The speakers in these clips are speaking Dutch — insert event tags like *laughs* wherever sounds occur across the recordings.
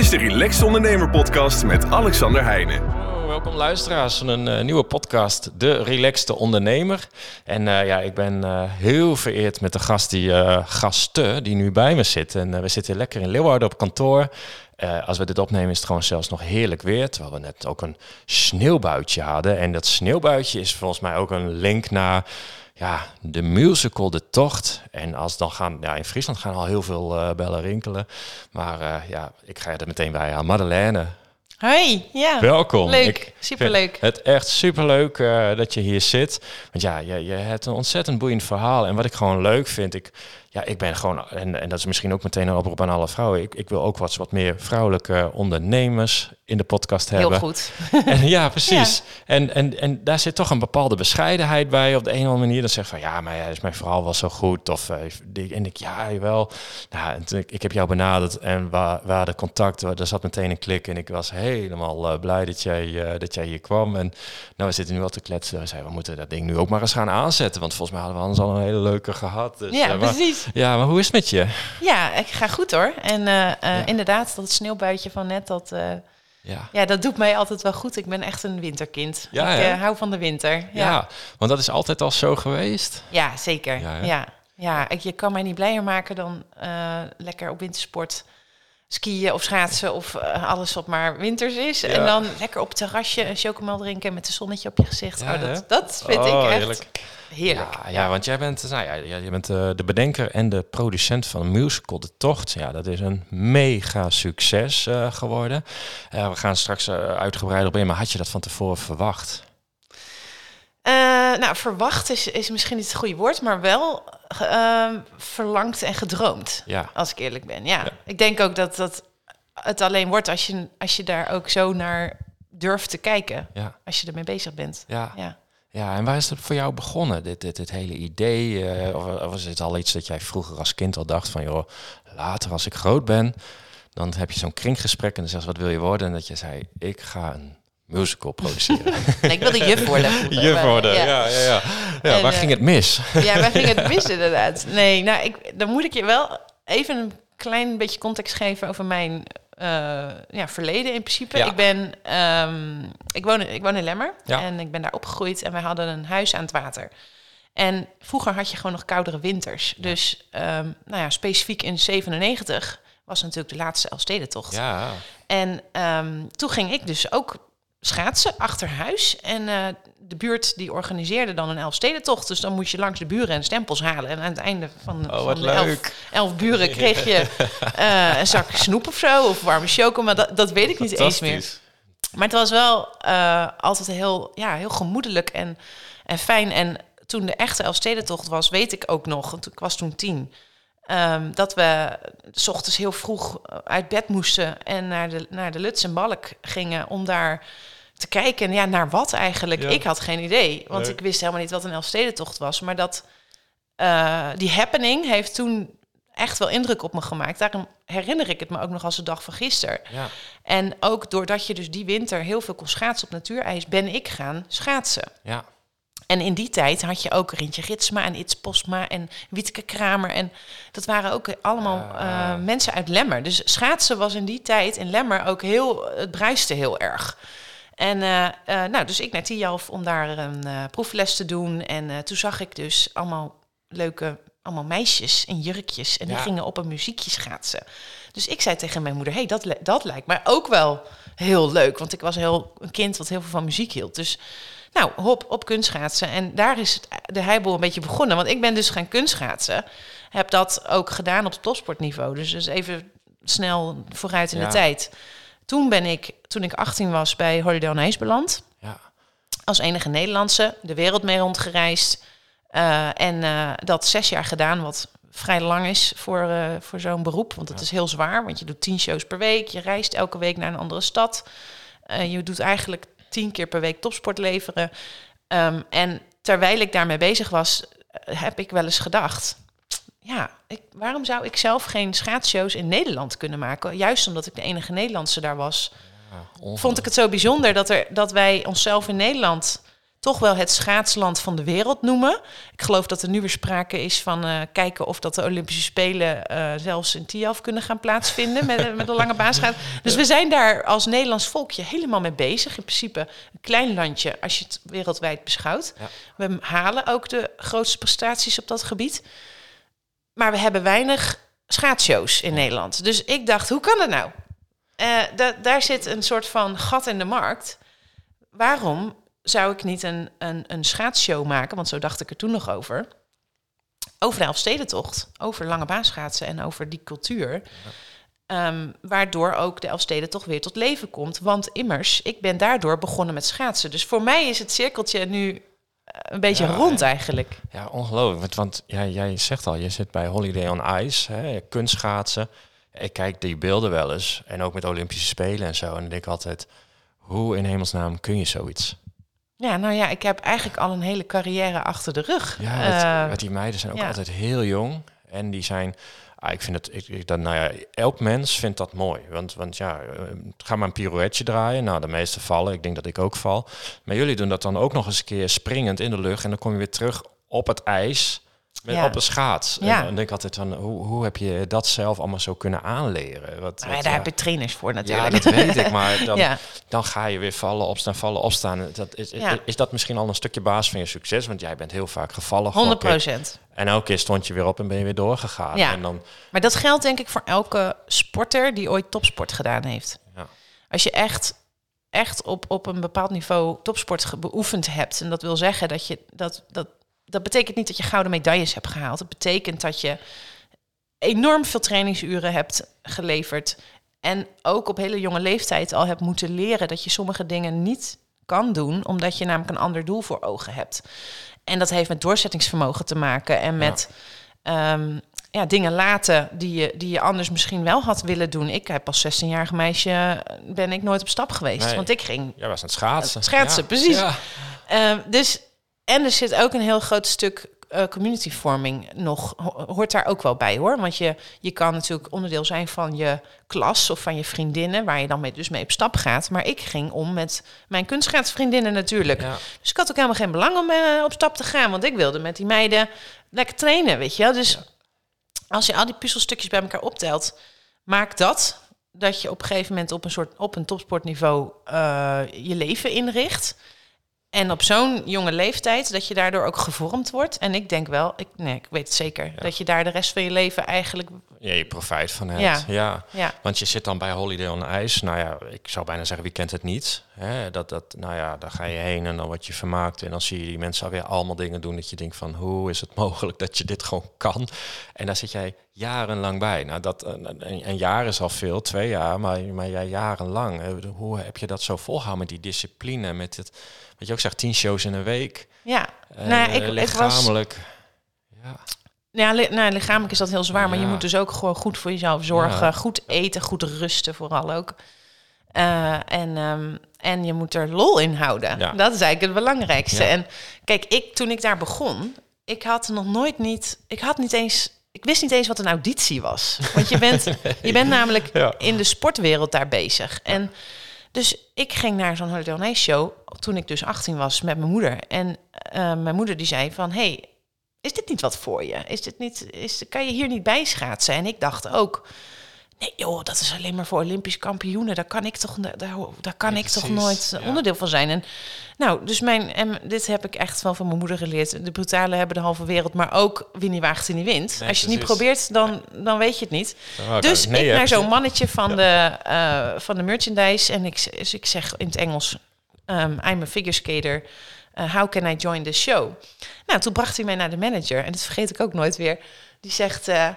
is de Relaxed Ondernemer Podcast met Alexander Heijnen. Welkom luisteraars van een eh, nieuwe podcast, De Relaxte Ondernemer. En eh, ja, ik ben eh, heel vereerd met de gast die, gasten die nu bij me zit. En we zitten lekker in Leeuwarden op kantoor. als we dit opnemen is het gewoon zelfs nog heerlijk weer. Terwijl we net ook een sneeuwbuitje hadden. En dat sneeuwbuitje is volgens mij ook een link naar ja, de musical De Tocht. En als dan gaan, ja, in Friesland gaan al heel veel uh, bellen rinkelen. Maar uh, ja, ik ga er meteen bij aan. Madeleine. Hoi, ja. Welkom. Leuk, superleuk. Het echt superleuk uh, dat je hier zit. Want ja, je, je hebt een ontzettend boeiend verhaal. En wat ik gewoon leuk vind, ik, ja, ik ben gewoon, en, en dat is misschien ook meteen een oproep aan alle vrouwen. Ik, ik wil ook wat, wat meer vrouwelijke ondernemers in de podcast hebben. Heel goed. *laughs* En, ja, precies. En, en, en daar zit toch een bepaalde bescheidenheid bij op de een of andere manier. Dan zegt van ja, maar ja, is mijn verhaal wel zo goed? Of uh, en ik ja, wel. Nou, ik, ik heb jou benaderd en waar, waar de contact, er zat meteen een klik en ik was helemaal uh, blij dat jij, uh, dat jij hier kwam. En nou, we zitten nu al te kletsen. We zeiden, we moeten dat ding nu ook maar eens gaan aanzetten, want volgens mij hadden we anders al een hele leuke gehad. Dus, ja, precies. Ja, maar hoe is het met je? Ja, ik ga goed hoor. En ja. inderdaad, dat sneeuwbuitje van net, dat ja. ja, dat doet mij altijd wel goed. Ik ben echt een winterkind. Ja, ik uh, hou van de winter. Ja. ja. want dat is altijd al zo geweest. Ja, zeker. Ja, ja. Ik, je kan mij niet blijer maken dan uh, lekker op wintersport skiën of schaatsen of uh, alles wat maar winters is. En dan lekker op het terrasje een chocomel drinken met een zonnetje op je gezicht. oh, dat, dat vind ik oh, echt heerlijk. heerlijk. Ja, ja, want jij bent, nou ja, je bent uh, de bedenker en de producent van een musical De Tocht. Ja, dat is een mega succes uh, geworden. we gaan straks uitgebreid op in, maar had je dat van tevoren verwacht? nou, verwacht is, is misschien niet het goede woord, maar wel uh, verlangd en gedroomd. Ja. Als ik eerlijk ben. Ja. Ik denk ook dat dat het alleen wordt als je, als je daar ook zo naar durft te kijken. Ja. Als je ermee bezig bent. Ja. ja. Ja, en waar is het voor jou begonnen, dit, dit, dit hele idee? Uh, of, het al iets dat jij vroeger als kind al dacht van... joh, later als ik groot ben, dan heb je zo'n kringgesprek... en dan zeg je, wat wil je worden? En dat je zei, ik ga een musical produceren. *laughs* nee, ik wilde juf worden. Juf worden, ja. ja, ja, ja. waar ging het mis? ja, waar ging het mis *laughs* inderdaad? Nee, nou, ik, dan moet ik je wel even een klein beetje context geven over mijn uh, ja, verleden in principe. Ik ben, um, ik woon, ik woon in Lemmer en ik ben daar opgegroeid en wij hadden een huis aan het water. En vroeger had je gewoon nog koudere winters. Dus um, nou ja, specifiek in 97 was natuurlijk de laatste Elfstedentocht. Ja. En um, toen ging ik dus ook schaatsen achter huis. En uh, de buurt die organiseerde dan een Elfstedentocht. Dus dan moest je langs de buren en stempels halen. En aan het einde van, oh, van de elf, elf, buren kreeg je uh, *laughs* een zak snoep of zo. Of warme choco, maar dat, dat weet ik niet eens meer. Maar het was wel uh, altijd heel, ja, heel gemoedelijk en, en fijn. En toen de echte Elfstedentocht was, weet ik ook nog, want ik was toen tien... Um, dat we s ochtends heel vroeg uit bed moesten en naar de, naar de Luts en Balk gingen om daar te kijken. Ja, naar wat eigenlijk? Ik had geen idee, want ik wist helemaal niet wat een Elfstedentocht was. Maar dat, uh, die happening heeft toen echt wel indruk op me gemaakt. Daarom herinner ik het me ook nog als de dag van gisteren. Ja. En ook doordat je dus die winter heel veel kon schaatsen op natuurijs, ben ik gaan schaatsen. Ja. En in die tijd had je ook Rintje Ritsma en Its Posma en Wietke Kramer. En dat waren ook allemaal uh, mensen uit Lemmer. Dus schaatsen was in die tijd in Lemmer ook heel... Het bruiste heel erg. En uh, uh, nou, dus ik naar Tialf om daar een proefles te doen. En toen zag ik dus allemaal leuke allemaal meisjes in jurkjes. En die gingen op een muziekje schaatsen. Dus ik zei tegen mijn moeder, hey, dat, dat lijkt mij ook wel heel leuk. Want ik was heel, een kind wat heel veel van muziek hield. Dus nou, hop, op kunstschaatsen. En daar is het, de heibel een beetje begonnen. Want ik ben dus gaan kunstschaatsen. Heb dat ook gedaan op topsportniveau. Dus, dus even snel vooruit in de tijd. Toen ben ik, toen ik 18 was, bij Holiday on Ice beland. Ja. Als enige Nederlandse. De wereld mee rondgereisd. Uh, en uh, dat zes jaar gedaan, wat vrij lang is voor, uh, voor zo'n beroep. Want het is heel zwaar, want je doet tien shows per week. Je reist elke week naar een andere stad. je doet eigenlijk tien keer per week topsport leveren. Um, en terwijl ik daarmee bezig was, heb ik wel eens gedacht... Ja, ik, waarom zou ik zelf geen schaatsshows in Nederland kunnen maken? Juist omdat ik de enige Nederlandse daar was. Ja, vond ik het zo bijzonder dat, er, dat wij onszelf in Nederland toch wel het schaatsland van de wereld noemen. Ik geloof dat er nu weer sprake is van uh, kijken of dat de Olympische Spelen uh, zelfs in Tiaf kunnen gaan plaatsvinden met, met een lange baanschaat. *laughs* Dus we zijn daar als Nederlands volkje helemaal mee bezig. In principe een klein landje als je het wereldwijd beschouwt. Ja. We halen ook de grootste prestaties op dat gebied. Maar we hebben weinig schaatsshows in Nederland. Dus ik dacht, hoe kan dat nou? Uh, daar zit een soort van gat in de markt. Waarom zou ik niet een, een, een schaatsshow maken? Want zo dacht ik er toen nog over. Over de Elfstedentocht, over lange baanschaatsen en over die cultuur. Um, waardoor ook de Elfsteden toch weer tot leven komt. Want immers, ik ben daardoor begonnen met schaatsen. Dus voor mij is het cirkeltje nu een beetje rond eigenlijk. Ja, ongelooflijk. Want, want ja, jij zegt al, je zit bij Holiday on Ice, hè, kunstschaatsen. Ik kijk die beelden wel eens. En ook met Olympische Spelen en zo. En dan denk ik altijd, hoe in hemelsnaam kun je zoiets? Ja, nou ja, ik heb eigenlijk al een hele carrière achter de rug. Ja, uh, die meiden zijn ook altijd heel jong. En die zijn Ah, ik vind het, ik, ik, dat, nou ja, elk mens vindt dat mooi. Want, want ja, eh, ga maar een pirouetje draaien. Nou, de meeste vallen. Ik denk dat ik ook val. Maar jullie doen dat dan ook nog eens een keer springend in de lucht. En dan kom je weer terug op het ijs. Met, ja. Op een schaats. Ja. En dan denk ik altijd van, hoe, hoe heb je dat zelf allemaal zo kunnen aanleren? Wat, wat daar heb je trainers voor natuurlijk. Ja, dat weet ik. Maar *laughs* dan, dan ga je weer vallen, opstaan, vallen, opstaan. Dat is, is, is, dat misschien al een stukje baas van je succes? Want jij bent heel vaak gevallen. 100 procent. En elke keer stond je weer op en ben je weer doorgegaan. Ja. En dan... Maar dat geldt denk ik voor elke sporter die ooit topsport gedaan heeft. Ja. Als je echt, echt op, op een bepaald niveau topsport beoefend hebt... en dat wil zeggen dat je dat... dat dat betekent niet dat je gouden medailles hebt gehaald. Het betekent dat je enorm veel trainingsuren hebt geleverd. En ook op hele jonge leeftijd al hebt moeten leren dat je sommige dingen niet kan doen, omdat je namelijk een ander doel voor ogen hebt. En dat heeft met doorzettingsvermogen te maken en met ja. Ehm, ja, dingen laten die je, die je anders misschien wel had willen doen. Ik heb als 16-jarige meisje ben ik nooit op stap geweest, want ik ging. Jij was aan het schaatsen. Schaatsen, precies. Ja. Uh, dus en er zit ook een heel groot stuk uh, community forming nog, hoort daar ook wel bij hoor. Want je, je kan natuurlijk onderdeel zijn van je klas of van je vriendinnen, waar je dan mee, dus mee op stap gaat. Maar ik ging om met mijn kunstschaatsvriendinnen natuurlijk. Dus ik had ook helemaal geen belang om uh, op stap te gaan, want ik wilde met die meiden lekker trainen, weet je wel. Dus als je al die puzzelstukjes bij elkaar optelt, maakt dat dat je op een gegeven moment op een soort op een topsportniveau uh, je leven inricht. En op zo'n jonge leeftijd, dat je daardoor ook gevormd wordt. En ik denk wel, ik, nee, ik weet het zeker, dat je daar de rest van je leven eigenlijk... Ja, je profijt van hebt. Ja. ja. Want je zit dan bij Holiday on Ice. Nou ja, ik zou bijna zeggen, wie kent het niet? Hè? Dat, dat, nou ja, daar ga je heen en dan word je vermaakt. En dan zie je die mensen alweer allemaal dingen doen dat je denkt van... hoe is het *laughs* mogelijk dat je dit gewoon kan? En daar zit jij jarenlang bij. Nou, dat, een, een jaar is al veel, twee jaar, maar, maar jij jarenlang. Hoe heb je dat zo volhouden met die discipline, met het wat je ook zegt, tien shows in een week. Ja, uh, nou, ik, lichamelijk. ja. Ja, li nou, lichamelijk is dat heel zwaar, maar je moet dus ook gewoon goed voor jezelf zorgen. Goed eten, goed rusten vooral ook. Uh, en, um, en je moet er lol in houden. Ja. Dat is eigenlijk het belangrijkste. En kijk, ik toen ik daar begon, ik had nog nooit niet, ik had niet eens, ik wist niet eens wat een auditie was. Want je bent, *laughs* je bent namelijk in de sportwereld daar bezig. En dus ik ging naar zo'n Holiday show toen ik dus 18 was met mijn moeder. En uh, mijn moeder die zei van, hey, is dit niet wat voor je? Is dit niet, is, kan je hier niet bijschaatsen? En ik dacht ook, nee joh, dat is alleen maar voor Olympisch kampioenen. Daar kan ik toch, daar, daar kan ik toch nooit onderdeel van zijn. En nou, dus mijn, en dit heb ik echt wel van mijn moeder geleerd. De brutale hebben de halve wereld, maar ook wie niet waagt in die wind. Als je het niet probeert, dan, dan weet je het niet. dus ik naar zo'n mannetje van, de, uh, van de merchandise en ik, dus ik zeg in het Engels, um, I'm a figure skater. Uh, how can I join the show? Nou, toen bracht hij mij naar de manager en dat vergeet ik ook nooit weer. Die zegt, uh,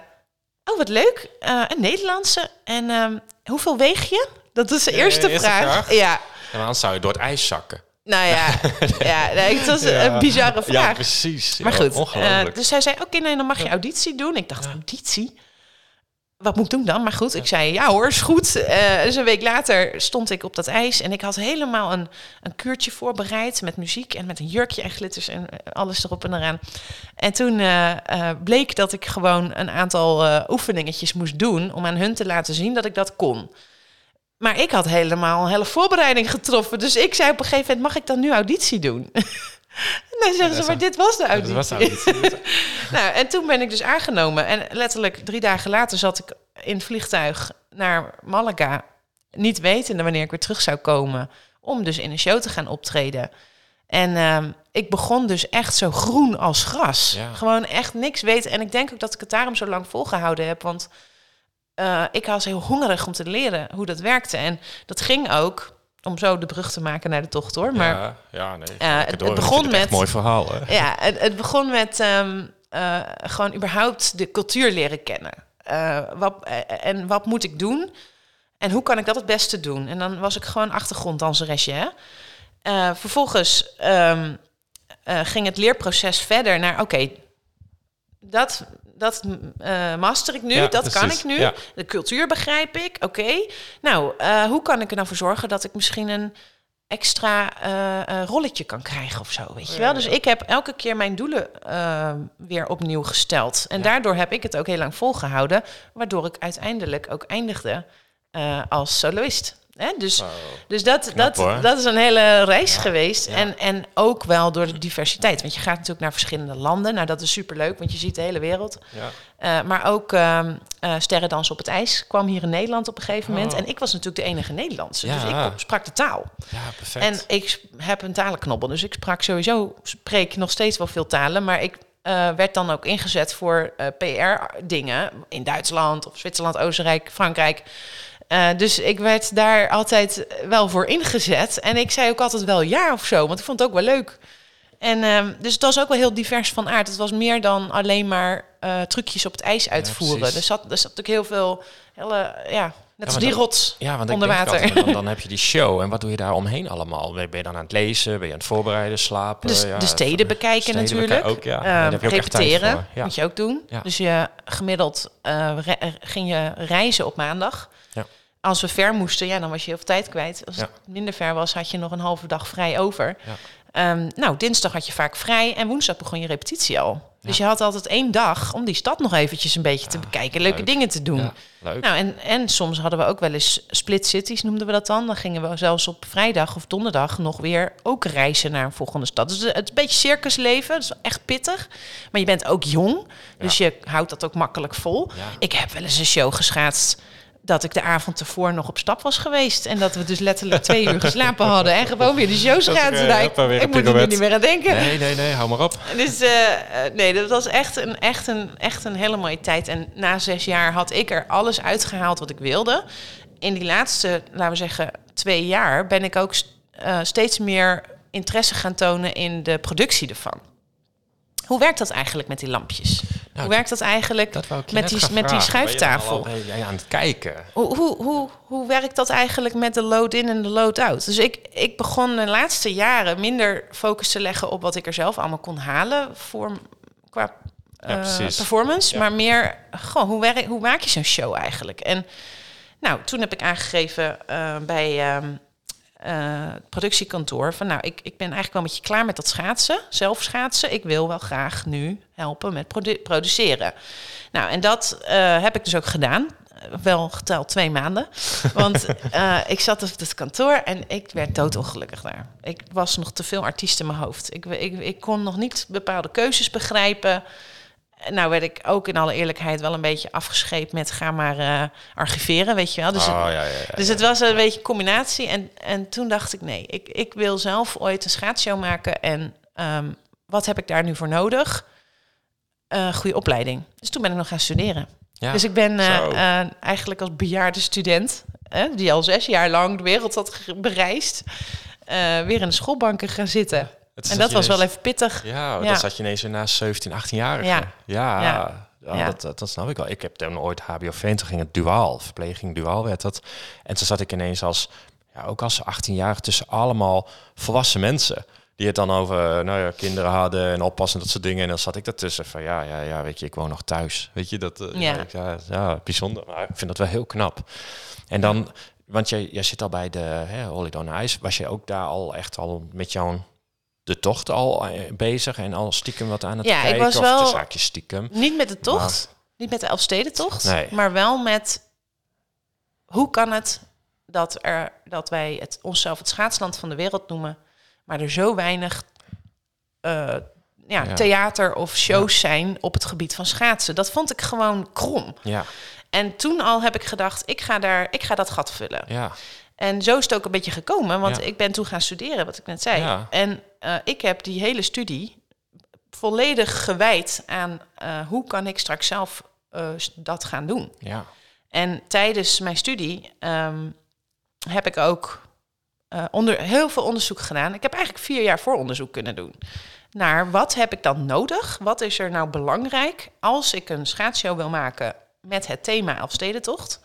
oh wat leuk, een Nederlandse. En um, hoeveel weeg je? Dat is de eerste, eerste vraag. vraag. Ja. En dan zou je door het ijs zakken. Nou ja, *laughs* ja nee, het was een bizarre vraag. Ja, precies. Maar goed, uh, dus hij zei, oké, nee, dan mag je auditie doen. Ik dacht, auditie? Wat moet ik doen dan? Maar goed, ik zei, ja hoor, is goed. Uh, dus een week later stond ik op dat ijs en ik had helemaal een, een kuurtje voorbereid met muziek en met een jurkje en glitters en alles erop en eraan. En toen uh, bleek dat ik gewoon een aantal oefeningetjes moest doen om aan hun te laten zien dat ik dat kon. Maar ik had helemaal een hele voorbereiding getroffen. Dus ik zei op een gegeven moment, mag ik dan nu auditie doen? *laughs* En dan zeggen ze, maar dit was de auditie. Dat was de auditie. *laughs* nou, en toen ben ik dus aangenomen. En letterlijk drie dagen later zat ik in het vliegtuig naar Malaga. Niet wetende wanneer ik weer terug zou komen. Om dus in een show te gaan optreden. En ehm, ik begon dus echt zo groen als gras. Ja. Gewoon echt niks weten. En ik denk ook dat ik het daarom zo lang volgehouden heb. Want eh, ik was heel hongerig om te leren hoe dat werkte. En dat ging ook, om zo de brug te maken naar de tocht hoor. Maar ja, ja, nee. Het- begon met- mooi verhaal, hè? ja, het, het begon met ehm, eh, gewoon überhaupt de cultuur leren kennen. Eh, wat, eh, en wat moet ik doen? En hoe kan ik dat het beste doen? En dan was ik gewoon achtergronddanseresje. Hè? Vervolgens ehm, eh, ging het leerproces verder naar... oké, dat, dat eh, master ik nu, Ja, dat kan ik nu. Ja. De cultuur begrijp ik, oké. Nou, eh, hoe kan ik er nou voor zorgen dat ik misschien een extra eh, eh, rolletje kan krijgen of zo, weet je wel? Dus ik heb elke keer mijn doelen weer opnieuw gesteld. En Ja. daardoor heb ik het ook heel lang volgehouden, waardoor ik uiteindelijk ook eindigde eh, als soloist. Hè? Dus, Wow. dus dat, Knap, hoor. dat, dat is een hele reis geweest. ja. En, en ook wel door de diversiteit. Want je gaat natuurlijk naar verschillende landen. Nou, dat is superleuk, want je ziet de hele wereld. Ja. Eh, maar ook ehm eh Sterrendans op het ijs kwam hier in Nederland op een gegeven moment. Oh. En ik was natuurlijk de enige Nederlandse. Dus ik sprak de taal. ja, perfect. En ik heb een talenknobbel. Dus ik sprak sowieso, spreek nog steeds wel veel talen. Maar ik eh, werd dan ook ingezet voor PR-dingen. In Duitsland of Zwitserland, Oostenrijk, Frankrijk. Eh, dus ik werd daar altijd wel voor ingezet. En ik zei ook altijd wel ja of zo. Want ik vond het ook wel leuk. En ehm, dus het was ook wel heel divers van aard. Het was meer dan alleen maar eh, trucjes op het ijs uitvoeren. precies. er, zat, er zat natuurlijk heel veel, hele, ja, net als maar die rots Ja, want onder water. altijd, dan, *laughs* dan heb je die show. En wat doe je daar omheen allemaal? Ben je dan aan het lezen? Ben je aan het voorbereiden, slapen? Dus ja, de steden bekijken steden natuurlijk. bekijken ook, ja. Ehm, heb je ook repeteren ja. moet je ook doen. Ja. Dus je gemiddeld eh, ging je reizen op maandag. Als we ver moesten, ja, dan was je heel veel tijd kwijt. Als Ja. het minder ver was, had je nog een halve dag vrij over. Ja. Ehm, nou, dinsdag had je vaak vrij en woensdag begon je repetitie al. Dus je had altijd één dag om die stad nog eventjes een beetje te bekijken, leuke leuk. dingen te doen. Ja, leuk. Nou, en, en soms hadden we ook wel eens split cities, noemden we dat dan. Dan gingen we zelfs op vrijdag of donderdag nog weer ook reizen naar een volgende stad. Dus het is een beetje circusleven, dat is echt pittig. Maar je bent ook jong, dus je houdt dat ook makkelijk vol. Ik heb wel eens een show geschaatst dat ik de avond ervoor nog op stap was geweest. En dat we dus letterlijk twee uur geslapen hadden en gewoon weer de show schaatsen. eh, Nou, weer ik een moet er niet meer aan denken. Nee, nee, nee, hou maar op. Dus eh, eh, nee, dat was echt een, echt, een, echt een hele mooie tijd. En na zes jaar had ik er alles uitgehaald wat ik wilde. In die laatste, laten we zeggen, twee jaar ben ik ook eh, steeds meer interesse gaan tonen in de productie ervan. Hoe werkt dat eigenlijk met die lampjes? Nou, Hoe werkt dat eigenlijk Dat je met die, met die. Ben je schuiftafel? al- Ben jij aan het kijken? Hoe, hoe, hoe, hoe werkt dat eigenlijk met de load-in en de load-out? Dus ik, ik begon de laatste jaren minder focus te leggen op wat ik er zelf allemaal kon halen voor, qua Ja, eh, performance. Ja. Maar meer, goh, hoe, werk, hoe maak je zo'n show eigenlijk? En nou, toen heb ik aangegeven eh, bij ehm, eh, het productiekantoor van nou, ik, ik ben eigenlijk wel een beetje klaar met dat schaatsen, zelf schaatsen. Ik wil wel graag nu helpen met produ- produceren. Nou, en dat eh, heb ik dus ook gedaan. Eh, Wel geteld twee maanden. Want *laughs* eh, ik zat op het kantoor en ik werd doodongelukkig daar. Ik was nog te veel artiest in mijn hoofd. Ik, ik, ik kon nog niet bepaalde keuzes begrijpen. Nou werd ik ook in alle eerlijkheid wel een beetje afgescheept met ga maar eh, archiveren, weet je wel. Dus, oh, het, ja, ja, ja. dus het was een beetje een combinatie. En, en toen dacht ik, nee, ik, ik wil zelf ooit een schaatsshow maken. En ehm, wat heb ik daar nu voor nodig? Eh goede opleiding. Dus toen ben ik nog gaan studeren. Dus ik ben eh, eigenlijk als bejaarde student, die al zes jaar lang de wereld had bereisd, weer in de schoolbanken gaan zitten. En dat was wel even pittig. Ja, dat zat je ineens weer na 17, 18 jaar. Ja. Ja. Dat, dat, dat snap ik wel. Ik heb toen ooit HBOV en toen ging het duaal, verpleging duaal werd dat. En toen zat ik ineens als, ja, ook als 18 jaar tussen allemaal volwassen mensen. Die het dan over nou ja, kinderen hadden en oppassen en dat soort dingen. En dan zat ik daartussen van ja, ja, ja, weet je, ik woon nog thuis. Weet je, dat eh, Ja. ja. Ja, ja, bijzonder. Maar ik vind dat wel heel knap. En dan, want jij, jij zit al bij de hè, Holiday on Ice. Was je ook daar al echt al met jouw de tocht al eh, bezig en al stiekem wat aan het Ja, ik kijken? was of wel- de zaakjes stiekem? Niet met de tocht, niet met de Elfstedentocht, Nee. maar wel met hoe kan het dat, er, dat wij het onszelf het schaatsland van de wereld noemen, maar er zo weinig eh, ja, theater of shows zijn op het gebied van schaatsen. Dat vond ik gewoon krom. Ja. En toen al heb ik gedacht, ik ga, daar, ik ga dat gat vullen. Ja. En zo is het ook een beetje gekomen, want ik ben toen gaan studeren, wat ik net zei. Ja. En uh, ik heb die hele studie volledig gewijd aan uh, hoe kan ik straks zelf uh, dat gaan doen. Ja. En tijdens mijn studie um, heb ik ook onder, heel veel onderzoek gedaan. Ik heb eigenlijk vier jaar vooronderzoek kunnen doen. Naar wat heb ik dan nodig? Wat is er nou belangrijk als ik een schaatsshow wil maken met het thema Elfstedentocht?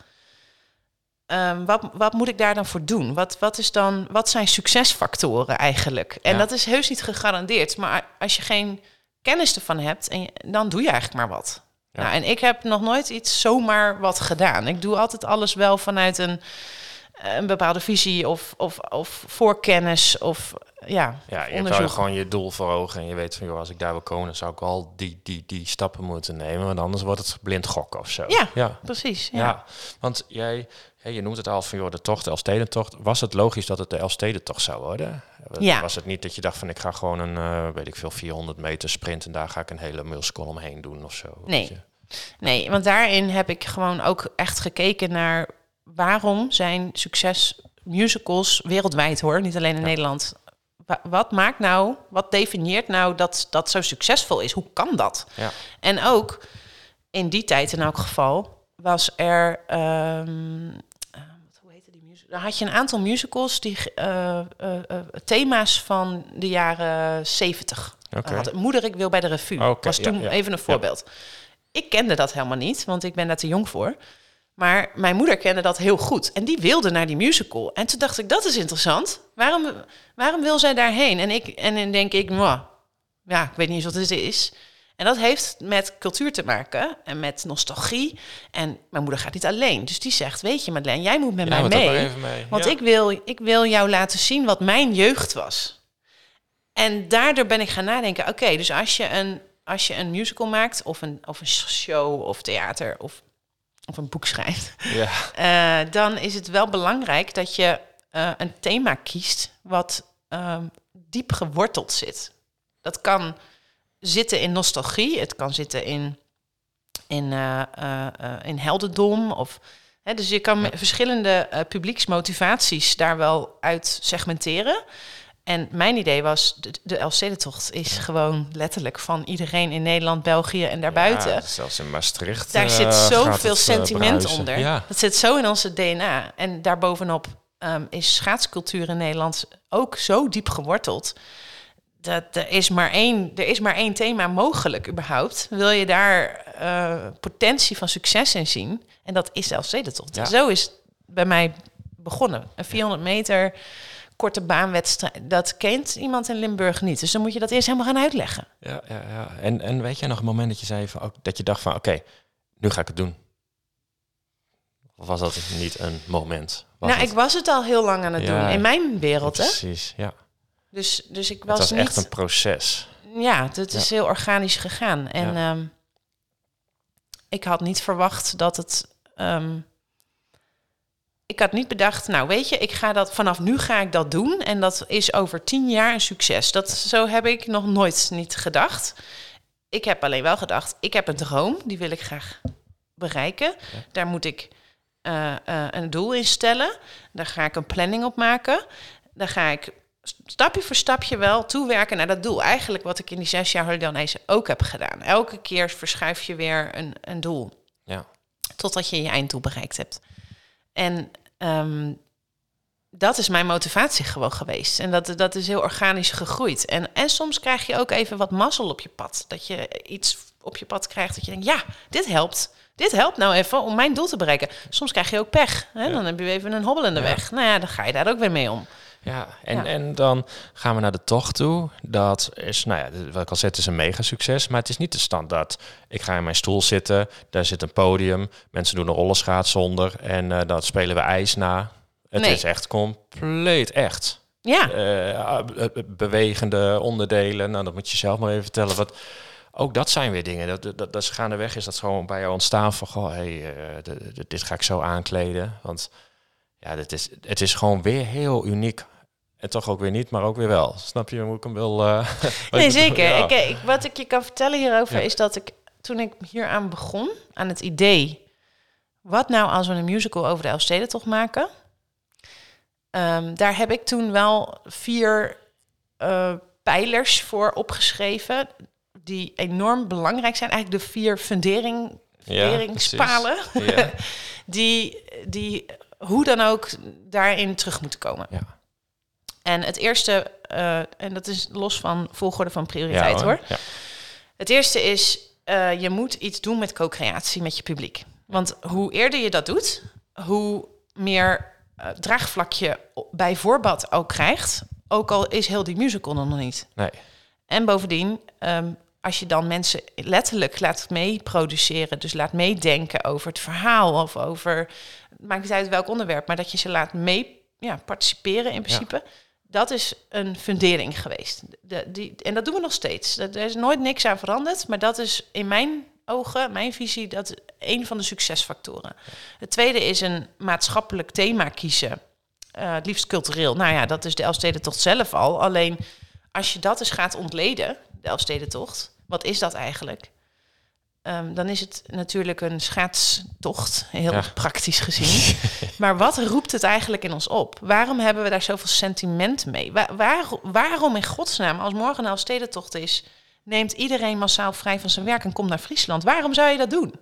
Um, wat, wat moet ik daar dan voor doen? Wat, wat, is dan, wat zijn succesfactoren eigenlijk? En Ja. dat is heus niet gegarandeerd. Maar als je geen kennis ervan hebt, en je- dan doe je eigenlijk maar wat. Ja. Nou, en ik heb nog nooit iets zomaar wat gedaan. Ik doe altijd alles wel vanuit een, een bepaalde visie of, of, of voorkennis of ja, Ja, je onderzoek. gewoon je doel voor ogen en je weet van, joh, als ik daar wil komen, zou ik al die, die, die stappen moeten nemen, want anders wordt het blind gokken of zo. Ja, ja. precies. Ja. Ja. want jij, je noemt het al van, joh, de tocht, de Elfstedentocht. Was het logisch dat het de Elfstedentocht zou worden? Ja. Was het niet dat je dacht van, ik ga gewoon een, eh, weet ik veel, 400 meter sprint en daar ga ik een hele musical omheen doen of zo? Nee. Nee, want daarin heb ik gewoon ook echt gekeken naar waarom zijn succes musicals wereldwijd hoor, niet alleen in Nederland. Wa- Wat maakt nou, wat definieert nou dat dat zo succesvol is? Hoe kan dat? Ja. En ook in die tijd in elk geval was er. ehm, eh, Dan had je een aantal musicals die eh, eh, eh, thema's van de jaren 70 Oké. hadden. Moeder, ik wil bij de revue. Oké, was toen ja. even een voorbeeld. Ik kende dat helemaal niet, want ik ben daar te jong voor. Maar mijn moeder kende dat heel goed. En die wilde naar die musical. En toen dacht ik, dat is interessant. Waarom, waarom wil zij daarheen? En, ik, en dan denk ik, "Mwah, ja, ik weet niet eens wat het is. En dat heeft met cultuur te maken en met nostalgie. En mijn moeder gaat niet alleen. Dus die zegt, weet je Madeleine, jij moet met mij mee. mee. Want Ja. ik, wil, ik wil jou laten zien wat mijn jeugd was. En daardoor ben ik gaan nadenken, oké, dus als je, een, als je een musical maakt... of een, of een show of theater of, of een boek schrijft... Ja, *laughs* Eh, dan is het wel belangrijk dat je eh, een thema kiest wat ehm, diep geworteld zit. Dat kan zitten in nostalgie, het kan zitten in, in, eh, eh, eh, in heldendom. Of, hè, dus je kan verschillende eh, publieksmotivaties daar wel uit segmenteren. En mijn idee was, de, de Elfstedentocht is gewoon letterlijk van iedereen in Nederland, België en daarbuiten. Ja, zelfs in Maastricht. Daar zit zoveel sentiment onder. Ja, Dat zit zo in onze DNA. En daarbovenop ehm, is schaatscultuur in Nederland ook zo diep geworteld. Dat er is maar één, er is maar één thema mogelijk überhaupt. Wil je daar eh, potentie van succes in zien? En dat is zelfs stedentocht. Ja. Zo is het bij mij begonnen. Een 400 meter korte baanwedstrijd. Dat kent iemand in Limburg niet. Dus dan moet je dat eerst helemaal gaan uitleggen. ja, ja, ja. En, en weet jij nog een moment dat je zei van, ook- dat je dacht van, oké, nu ga ik het doen? Of was dat niet een moment? Was nou, het- ik was het al heel lang aan het Ja, doen. In mijn wereld, hè? Precies, ja. Dus, dus ik Het was, was niet... echt een proces. Ja, het is heel organisch gegaan. En Ja. ehm, ik had niet verwacht dat het. ehm, ik had niet bedacht, nou weet je, ik ga dat vanaf nu ga ik dat doen en dat is over tien jaar een succes. Dat zo heb ik nog nooit niet gedacht. Ik heb alleen wel gedacht, ik heb een droom, die wil ik graag bereiken. Daar moet ik eh, eh, een doel in stellen. Daar ga ik een planning op maken. Daar ga ik stapje voor stapje wel toewerken naar dat doel. Eigenlijk wat ik in die zes jaar Holiday ook heb gedaan. Elke keer verschuif je weer een, een doel. Ja. Totdat je je einddoel bereikt hebt. En ehm, dat is mijn motivatie gewoon geweest. En dat, dat is heel organisch gegroeid. En, en soms krijg je ook even wat mazzel op je pad. Dat je iets op je pad krijgt dat je denkt, ja, dit helpt. Dit helpt nou even om mijn doel te bereiken. Soms krijg je ook pech. Hè? Ja. Dan heb je even een hobbel in de Ja. weg. Nou ja, dan ga je daar ook weer mee om. Ja, en, Ja. en dan gaan we naar de tocht toe. Dat is, nou ja, wat ik al zei, het is een mega succes. Maar het is niet de standaard. Ik ga in mijn stoel zitten, daar zit een podium. Mensen doen een rollenschaats zonder. En eh dan spelen we ijs na. Het Nee. is echt compleet echt. Ja, Eh, bewegende onderdelen. Nou, dat moet je zelf maar even vertellen. Wat, ook dat zijn weer dingen. Dat, dat, dat is gaandeweg is dat gewoon bij jou ontstaan van... Goh, hey, eh, dit ga ik zo aankleden. Want ja, dit is, het is gewoon weer heel uniek. en toch ook weer niet, maar ook weer wel. Snap je hoe ik hem wil? Uh, *laughs* nee, zeker. Ik, ik, wat ik je kan vertellen hierover is dat ik toen ik hier aan begon, aan het idee... wat nou als we een musical over de Elfstedentocht maken... Um, daar heb ik toen wel vier uh, pijlers voor opgeschreven... die enorm belangrijk zijn. Eigenlijk de vier fundering, funderingspalen... Ja, *laughs* die, die hoe dan ook daarin terug moeten komen. Ja. En het eerste, uh, en dat is los van volgorde van prioriteit hoor. Ja. Het eerste is, uh, je moet iets doen met co-creatie met je publiek. Want hoe eerder je dat doet, hoe meer uh, draagvlak je bij voorbad ook krijgt. Ook al is heel die musical nog niet. Nee. En bovendien, um, als je dan mensen letterlijk laat meeproduceren, dus laat meedenken over het verhaal of over, maakt niet uit welk onderwerp, maar dat je ze laat mee ja, participeren in principe. Dat is een fundering geweest. De, die, en dat doen we nog steeds. Er is nooit niks aan veranderd, maar dat is in mijn ogen, mijn visie, dat een van de succesfactoren. Het tweede is een maatschappelijk thema kiezen. Uh, het liefst cultureel. Nou ja, dat is de Elfstedentocht zelf al. Alleen als je dat eens gaat ontleden, de Elfstedentocht. Wat is dat eigenlijk? Um, dan is het natuurlijk een schaatstocht, heel praktisch gezien. *laughs* maar wat roept het eigenlijk in ons op? Waarom hebben we daar zoveel sentiment mee? Waar, waarom in godsnaam, als morgen een Elfstedentocht is... neemt iedereen massaal vrij van zijn werk en komt naar Friesland? Waarom zou je dat doen?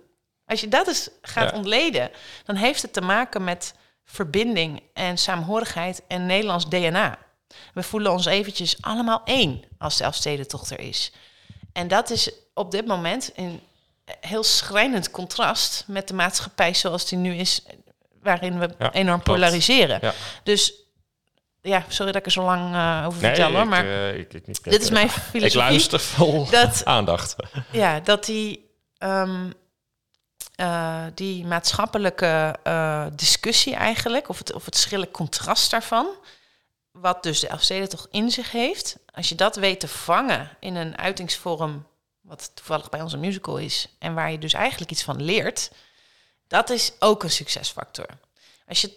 Als je dat eens gaat ontleden, dan heeft het te maken met verbinding en saamhorigheid en Nederlands DNA. We voelen ons eventjes allemaal één als de Elfstedentocht er is. En dat is op dit moment een heel schrijnend contrast met de maatschappij zoals die nu is, waarin we enorm polariseren. Dus ja, sorry dat ik er zo lang uh, over nee, vertel hoor, maar uh, ik, ik, dit is mijn filosofie. Ik luister vol dat, *laughs* aandacht. Ja, dat die, um, uh, die maatschappelijke discussie eigenlijk, of het, of het schrille contrast daarvan, wat dus de Elfsteden toch in zich heeft, als je dat weet te vangen in een uitingsvorm, wat toevallig bij onze musical is, en waar je dus eigenlijk iets van leert, dat is ook een succesfactor. Als je,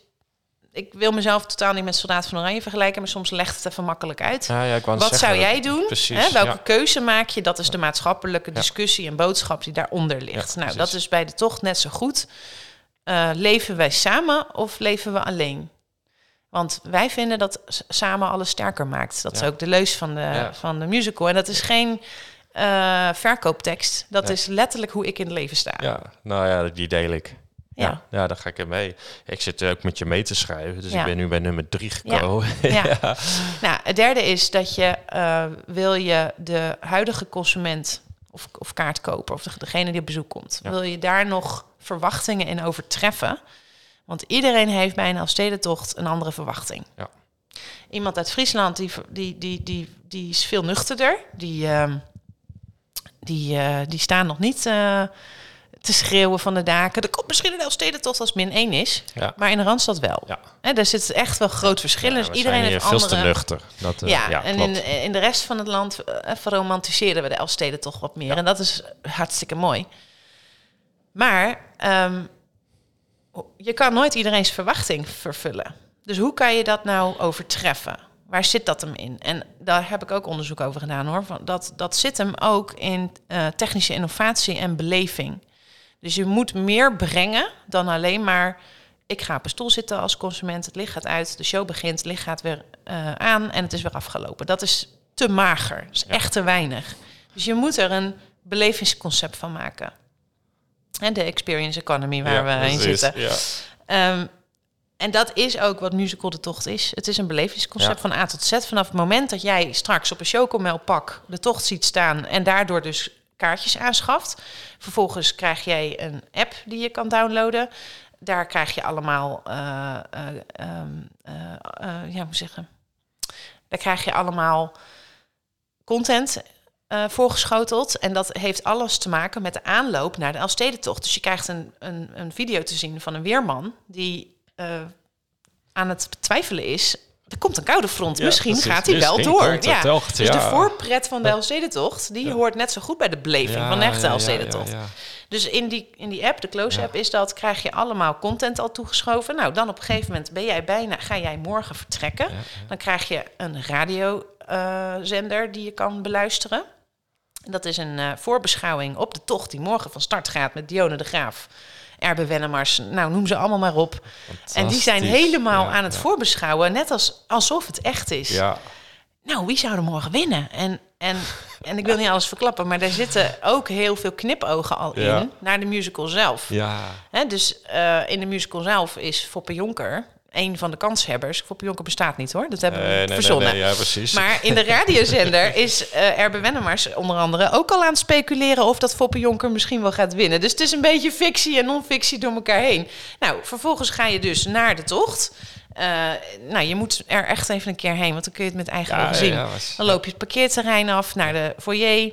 ik wil mezelf totaal niet met Soldaat van Oranje vergelijken, maar soms legt het even makkelijk uit. Ja, ja, wat zou jij doen? Precies, Welke keuze maak je? Dat is de maatschappelijke discussie en boodschap die daaronder ligt. nou, dat is bij de tocht net zo goed. Uh, leven wij samen of leven we alleen? Want wij vinden dat samen alles sterker maakt. Dat is ook de leus van de, van de musical. En dat is geen uh, verkooptekst. Dat is letterlijk hoe ik in het leven sta. Ja, nou ja, die deel ik. Ja. ja, daar ga ik in mee. Ik zit ook met je mee te schrijven, dus ik ben nu bij nummer drie gekomen. *laughs* Ja. Nou, het derde is dat je, uh, wil je de huidige consument of, of kaartkoper, of degene die op bezoek komt, wil je daar nog verwachtingen in overtreffen? Want iedereen heeft bij een Elfstedentocht een andere verwachting. Ja. Iemand uit Friesland, die, die, die, die, die is veel nuchterder. Die, uh, die, uh, die staan nog niet uh, te schreeuwen van de daken. Er komt misschien een Elfstedentocht als min 1 is. Ja. Maar in de Randstad wel. Ja. En daar zit echt wel groot verschil in. dus iedereen heeft veel andere... te nuchter. Dat, ja, ja, en in, in de rest van het land verromantiseren we de Elfstedentocht wat meer. En dat is hartstikke mooi. Maar... Um, je kan nooit iedereen's verwachting vervullen. Dus hoe kan je dat nou overtreffen? Waar zit dat hem in? En daar heb ik ook onderzoek over gedaan hoor. Dat, dat zit hem ook in uh, technische innovatie en beleving. Dus je moet meer brengen dan alleen maar. Ik ga op een stoel zitten als consument, het licht gaat uit, de show begint, het licht gaat weer uh, aan en het is weer afgelopen. Dat is te mager, dat is echt te weinig. Dus je moet er een belevingsconcept van maken. En de experience economy waar we in zitten. Ja. Um, en dat is ook wat musical de tocht is. Het is een belevingsconcept van A tot Z. Vanaf het moment dat jij straks op een chocomel pak de tocht ziet staan en daardoor dus kaartjes aanschaft. Vervolgens krijg jij een app die je kan downloaden. Daar krijg je allemaal, uh, uh, uh, ja, hoe zeggen? Daar krijg je allemaal content uh, voorgeschoteld. En dat heeft alles te maken met de aanloop naar de Elfstedentocht. Dus je krijgt een, een, een video te zien van een weerman die uh, aan het twijfelen is er komt een koude front. Misschien gaat hij wel door. Ja. Tocht, dus de voorpret van de Elfstedentocht, die hoort net zo goed bij de beleving van de echte Elfstedentocht. Dus in die, in die app, de Close app, is dat, krijg je allemaal content al toegeschoven. Nou, dan op een gegeven moment ben jij bijna, ga jij morgen vertrekken. Dan krijg je een radiozender uh, die je kan beluisteren. Dat is een uh, voorbeschouwing op de tocht die morgen van start gaat met Dione de Graaf. Erbe Wennemars, nou noem ze allemaal maar op. En die zijn helemaal aan het voorbeschouwen, net als, alsof het echt is. Ja. Nou, wie zou er morgen winnen? En, en, en ik wil niet alles verklappen, maar daar zitten ook heel veel knipogen al in naar de musical zelf. Ja. Dus uh, in de musical zelf is Foppe Jonker een van de kanshebbers. Foppe Jonker bestaat niet hoor, dat hebben we nee, verzonnen. Nee, nee, ja, precies. Maar in de radiozender *laughs* is uh, Erbe Wennemars onder andere ook al aan het speculeren of dat Foppe Jonker misschien wel gaat winnen. Dus het is een beetje fictie en non-fictie door elkaar heen. Nou, vervolgens ga je dus naar de tocht. Uh, nou, je moet er echt even een keer heen, want dan kun je het met eigen ogen zien. Ja, was, dan loop je het parkeerterrein af naar de foyer.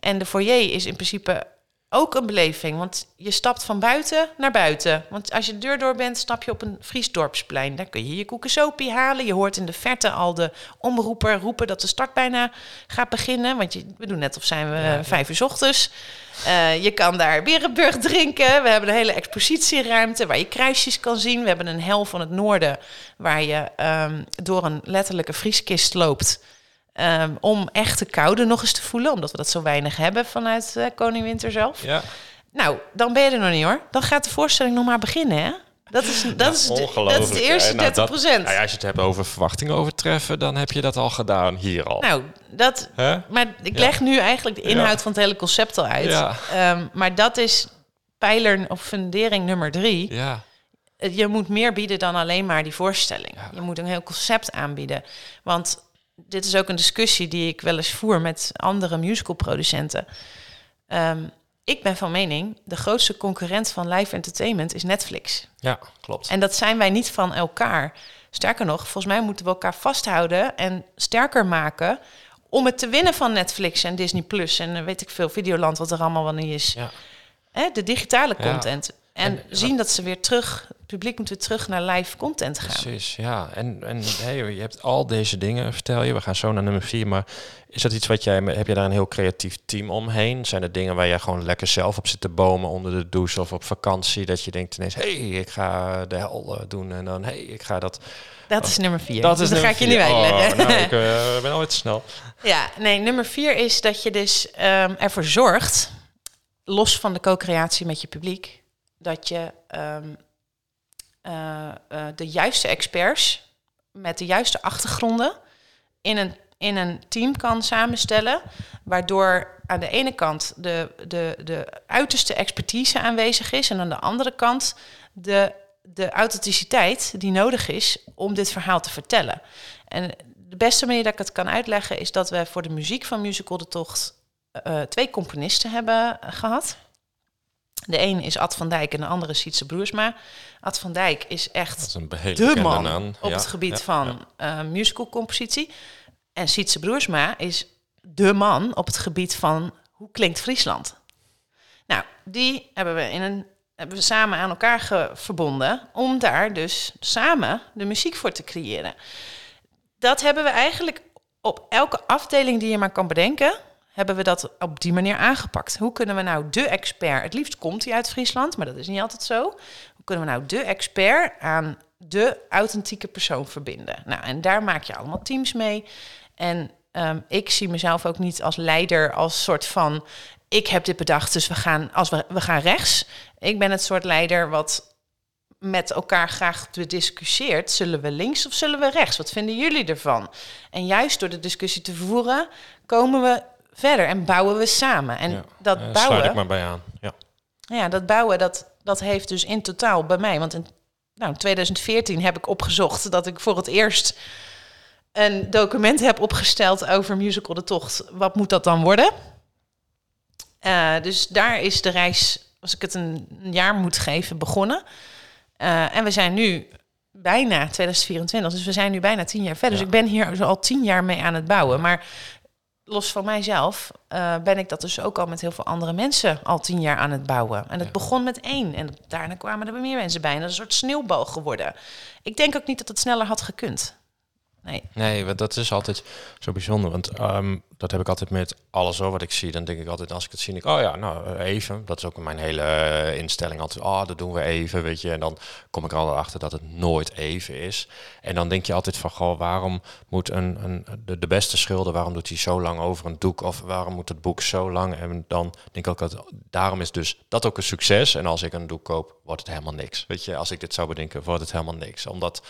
En de foyer is in principe ook een beleving, want je stapt van buiten naar buiten. Want als je de deur door bent, stap je op een Friesdorpsplein. Daar kun je je koekensopie halen. Je hoort in de verte al de omroeper roepen dat de start bijna gaat beginnen. Want je, we doen net of zijn we vijf uur ochtends. Uh, je kan daar Berenburg drinken. We hebben een hele expositieruimte waar je kruisjes kan zien. We hebben een hel van het noorden waar je um, door een letterlijke vrieskist loopt. Um, om echt de koude nog eens te voelen, omdat we dat zo weinig hebben vanuit uh, Koning Winter zelf. Ja. Nou, dan ben je er nog niet hoor. Dan gaat de voorstelling nog maar beginnen, hè? Dat is, dat, is, de, dat is de eerste nou, 30 procent. Nou ja, als je het hebt over verwachtingen overtreffen, dan heb je dat al gedaan hier al. Nou, dat. Maar ik leg nu eigenlijk de inhoud van het hele concept al uit. Um, maar dat is pijler of fundering nummer drie. Ja. Je moet meer bieden dan alleen maar die voorstelling. Je moet een heel concept aanbieden. Want dit is ook een discussie die ik wel eens voer met andere musicalproducenten. Um, ik ben van mening, de grootste concurrent van live entertainment is Netflix. Ja, klopt. En dat zijn wij niet van elkaar. Sterker nog, volgens mij moeten we elkaar vasthouden en sterker maken om het te winnen van Netflix en Disney Plus en weet ik veel, Videoland, wat er allemaal wel niet is. Ja. Hè, de digitale content. En, zien dat ze weer terug, het publiek moet weer terug naar live content gaan. Precies, ja. En, en hey, je hebt al deze dingen, vertel je. We gaan zo naar nummer vier. Maar is dat iets wat jij, heb je daar een heel creatief team omheen? Zijn er dingen waar jij gewoon lekker zelf op zit te bomen onder de douche of op vakantie? Dat je denkt ineens, hé, hey, ik ga de hel eh, doen. En dan, hé, hey, ik ga dat... Dat is nummer vier. Dat is dus dan ga ik je nu uitleggen. Oh, nou, ik uh, *laughs* ben alweer te snel. Ja, nee, nummer vier is dat je dus um, ervoor zorgt, los van de co-creatie met je publiek, dat je um, uh, uh, de juiste experts met de juiste achtergronden in een, in een team kan samenstellen, waardoor aan de ene kant de, de, de uiterste expertise aanwezig is en aan de andere kant de, de authenticiteit die nodig is om dit verhaal te vertellen. En de beste manier dat ik het kan uitleggen is dat we voor de muziek van Musical de Tocht uh, twee componisten hebben gehad. De een is Ad van Dijk en de andere is Sietse Broersma. Ad van Dijk is echt is de man op het gebied ja, van. Uh, musicalcompositie. En Sietse Broersma is de man op het gebied van hoe klinkt Friesland. Nou, die hebben we, in een, hebben we samen aan elkaar verbonden om daar dus samen de muziek voor te creëren. Dat hebben we eigenlijk op elke afdeling die je maar kan bedenken, hebben we dat op die manier aangepakt. Hoe kunnen we nou de expert, het liefst komt hij uit Friesland, maar dat is niet altijd zo. Hoe kunnen we nou de expert aan de authentieke persoon verbinden? Nou, en daar maak je allemaal teams mee. En um, ik zie mezelf ook niet als leider, als soort van, ik heb dit bedacht, dus we gaan, als we, we gaan rechts. Ik ben het soort leider wat met elkaar graag bediscussieert. Zullen we links of zullen we rechts? Wat vinden jullie ervan? En juist door de discussie te voeren, komen we verder en bouwen we samen. En dat uh, bouwen. ik maar bij aan. Ja, ja dat bouwen, dat, dat heeft dus in totaal bij mij. Want in nou, 2014 heb ik opgezocht dat ik voor het eerst een document heb opgesteld over musical De Tocht. Wat moet dat dan worden? Uh, dus daar is de reis, als ik het een jaar moet geven, begonnen. Uh, en we zijn nu bijna 2024, dus we zijn nu bijna tien jaar verder. Ja. Dus ik ben hier al tien jaar mee aan het bouwen. Maar los van mijzelf uh, ben ik dat dus ook al met heel veel andere mensen al tien jaar aan het bouwen. En het ja. begon met één en daarna kwamen er meer mensen bij. En dat is een soort sneeuwbal geworden. Ik denk ook niet dat het sneller had gekund. Nee. Want dat is altijd zo bijzonder. Want ehm, dat heb ik altijd met alles hoor, wat ik zie. Dan denk ik altijd, als ik het zie, ik, oh ja, nou even. Dat is ook mijn hele eh, instelling altijd. Oh, dat doen we even, weet je. En dan kom ik er al achter dat het nooit even is. En dan denk je altijd van, goh, waarom moet een, een de, beste schilder, waarom doet hij zo lang over een doek? Of waarom moet het boek zo lang? En dan denk ik ook dat daarom is dus dat ook een succes. En als ik een doek koop, wordt het helemaal niks. Weet je, als ik dit zou bedenken, wordt het helemaal niks. Omdat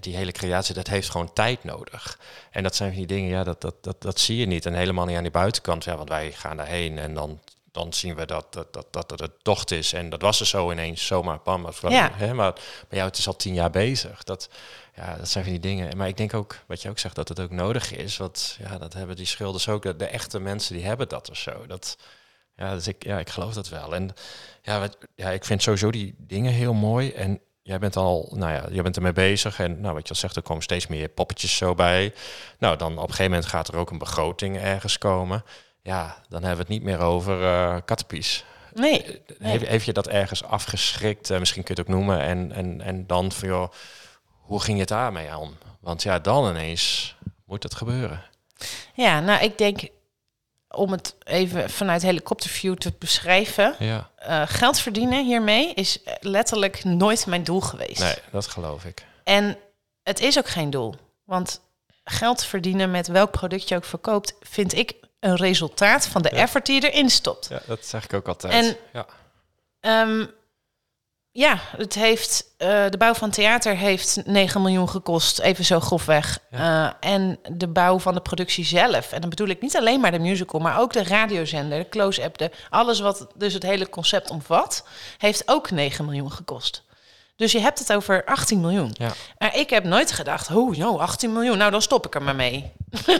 die hele creatie, dat heeft gewoon tijd nodig. En dat zijn van die dingen, ja, dat, dat, dat, dat zie je niet. En helemaal niet aan die buitenkant. Ja, want wij gaan daarheen en dan, dan zien we dat, dat, dat, dat het docht is. En dat was er zo ineens, zomaar, bam. Ja. Hè, maar bij jou, het is al tien jaar bezig. Dat, ja, dat zijn van die dingen. Maar ik denk ook, wat je ook zegt, dat het ook nodig is. Want ja, dat hebben die schilders ook. De, de echte mensen, die hebben dat of zo. Dat, ja, dus ik, ja, ik geloof dat wel. En ja, wat, ja, ik vind sowieso die dingen heel mooi. En jij bent al, nou ja, je bent ermee bezig. En nou, wat je al zegt, er komen steeds meer poppetjes zo bij. Nou, dan op een gegeven moment gaat er ook een begroting ergens komen. Ja, dan hebben we het niet meer over uh, kattenpies. Nee. nee. Heeft, je dat ergens afgeschrikt? Uh, misschien kun je het ook noemen. En, en, en dan van, joh, hoe ging je het daarmee aan? Want ja, dan ineens moet het gebeuren. Ja, nou, ik denk om het even vanuit helikopterview te beschrijven. Ja. Uh, geld verdienen hiermee is letterlijk nooit mijn doel geweest. Nee, dat geloof ik. En het is ook geen doel. Want geld verdienen met welk product je ook verkoopt, vind ik een resultaat van de effort die je erin stopt. Ja, dat zeg ik ook altijd. En ja. Ehm, ja, het heeft, uh, de bouw van theater heeft 9 miljoen gekost, even zo grofweg. Ja. Uh, en de bouw van de productie zelf. En dan bedoel ik niet alleen maar de musical, maar ook de radiozender, de close-app, de, alles wat dus het hele concept omvat, heeft ook 9 miljoen gekost. Dus je hebt het over 18 miljoen. Ja. Maar ik heb nooit gedacht, oh, joh, 18 miljoen, nou dan stop ik er maar mee.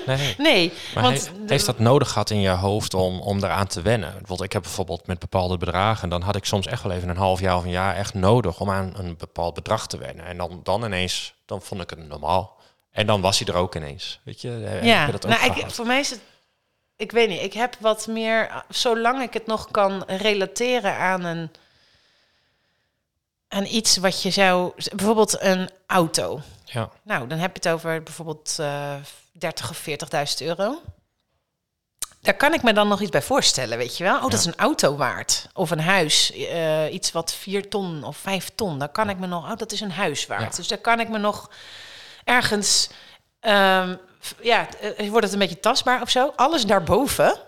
Nee. *laughs* nee maar want heeft, dat nodig gehad in je hoofd om, om eraan te wennen? Want ik heb bijvoorbeeld met bepaalde bedragen, dan had ik soms echt wel even een half jaar of een jaar echt nodig om aan een bepaald bedrag te wennen. En dan, dan ineens, dan vond ik het normaal. En dan was hij er ook ineens. Weet je, ja, dat ook nou, ik, voor mij is het ik weet niet, ik heb wat meer, zolang ik het nog kan relateren aan een aan iets wat je zou, bijvoorbeeld een auto. Ja. Nou, dan heb je het over bijvoorbeeld uh, 30 of 40.000 euro. Daar kan ik me dan nog iets bij voorstellen, weet je wel? Oh, dat is een auto waard. Of een huis, uh, iets wat 4 ton of 5 ton. Daar kan ik me nog, oh, dat is een huis waard. Dus daar kan ik me nog ergens, um, ja, uh, wordt het een beetje tastbaar of zo. Alles daarboven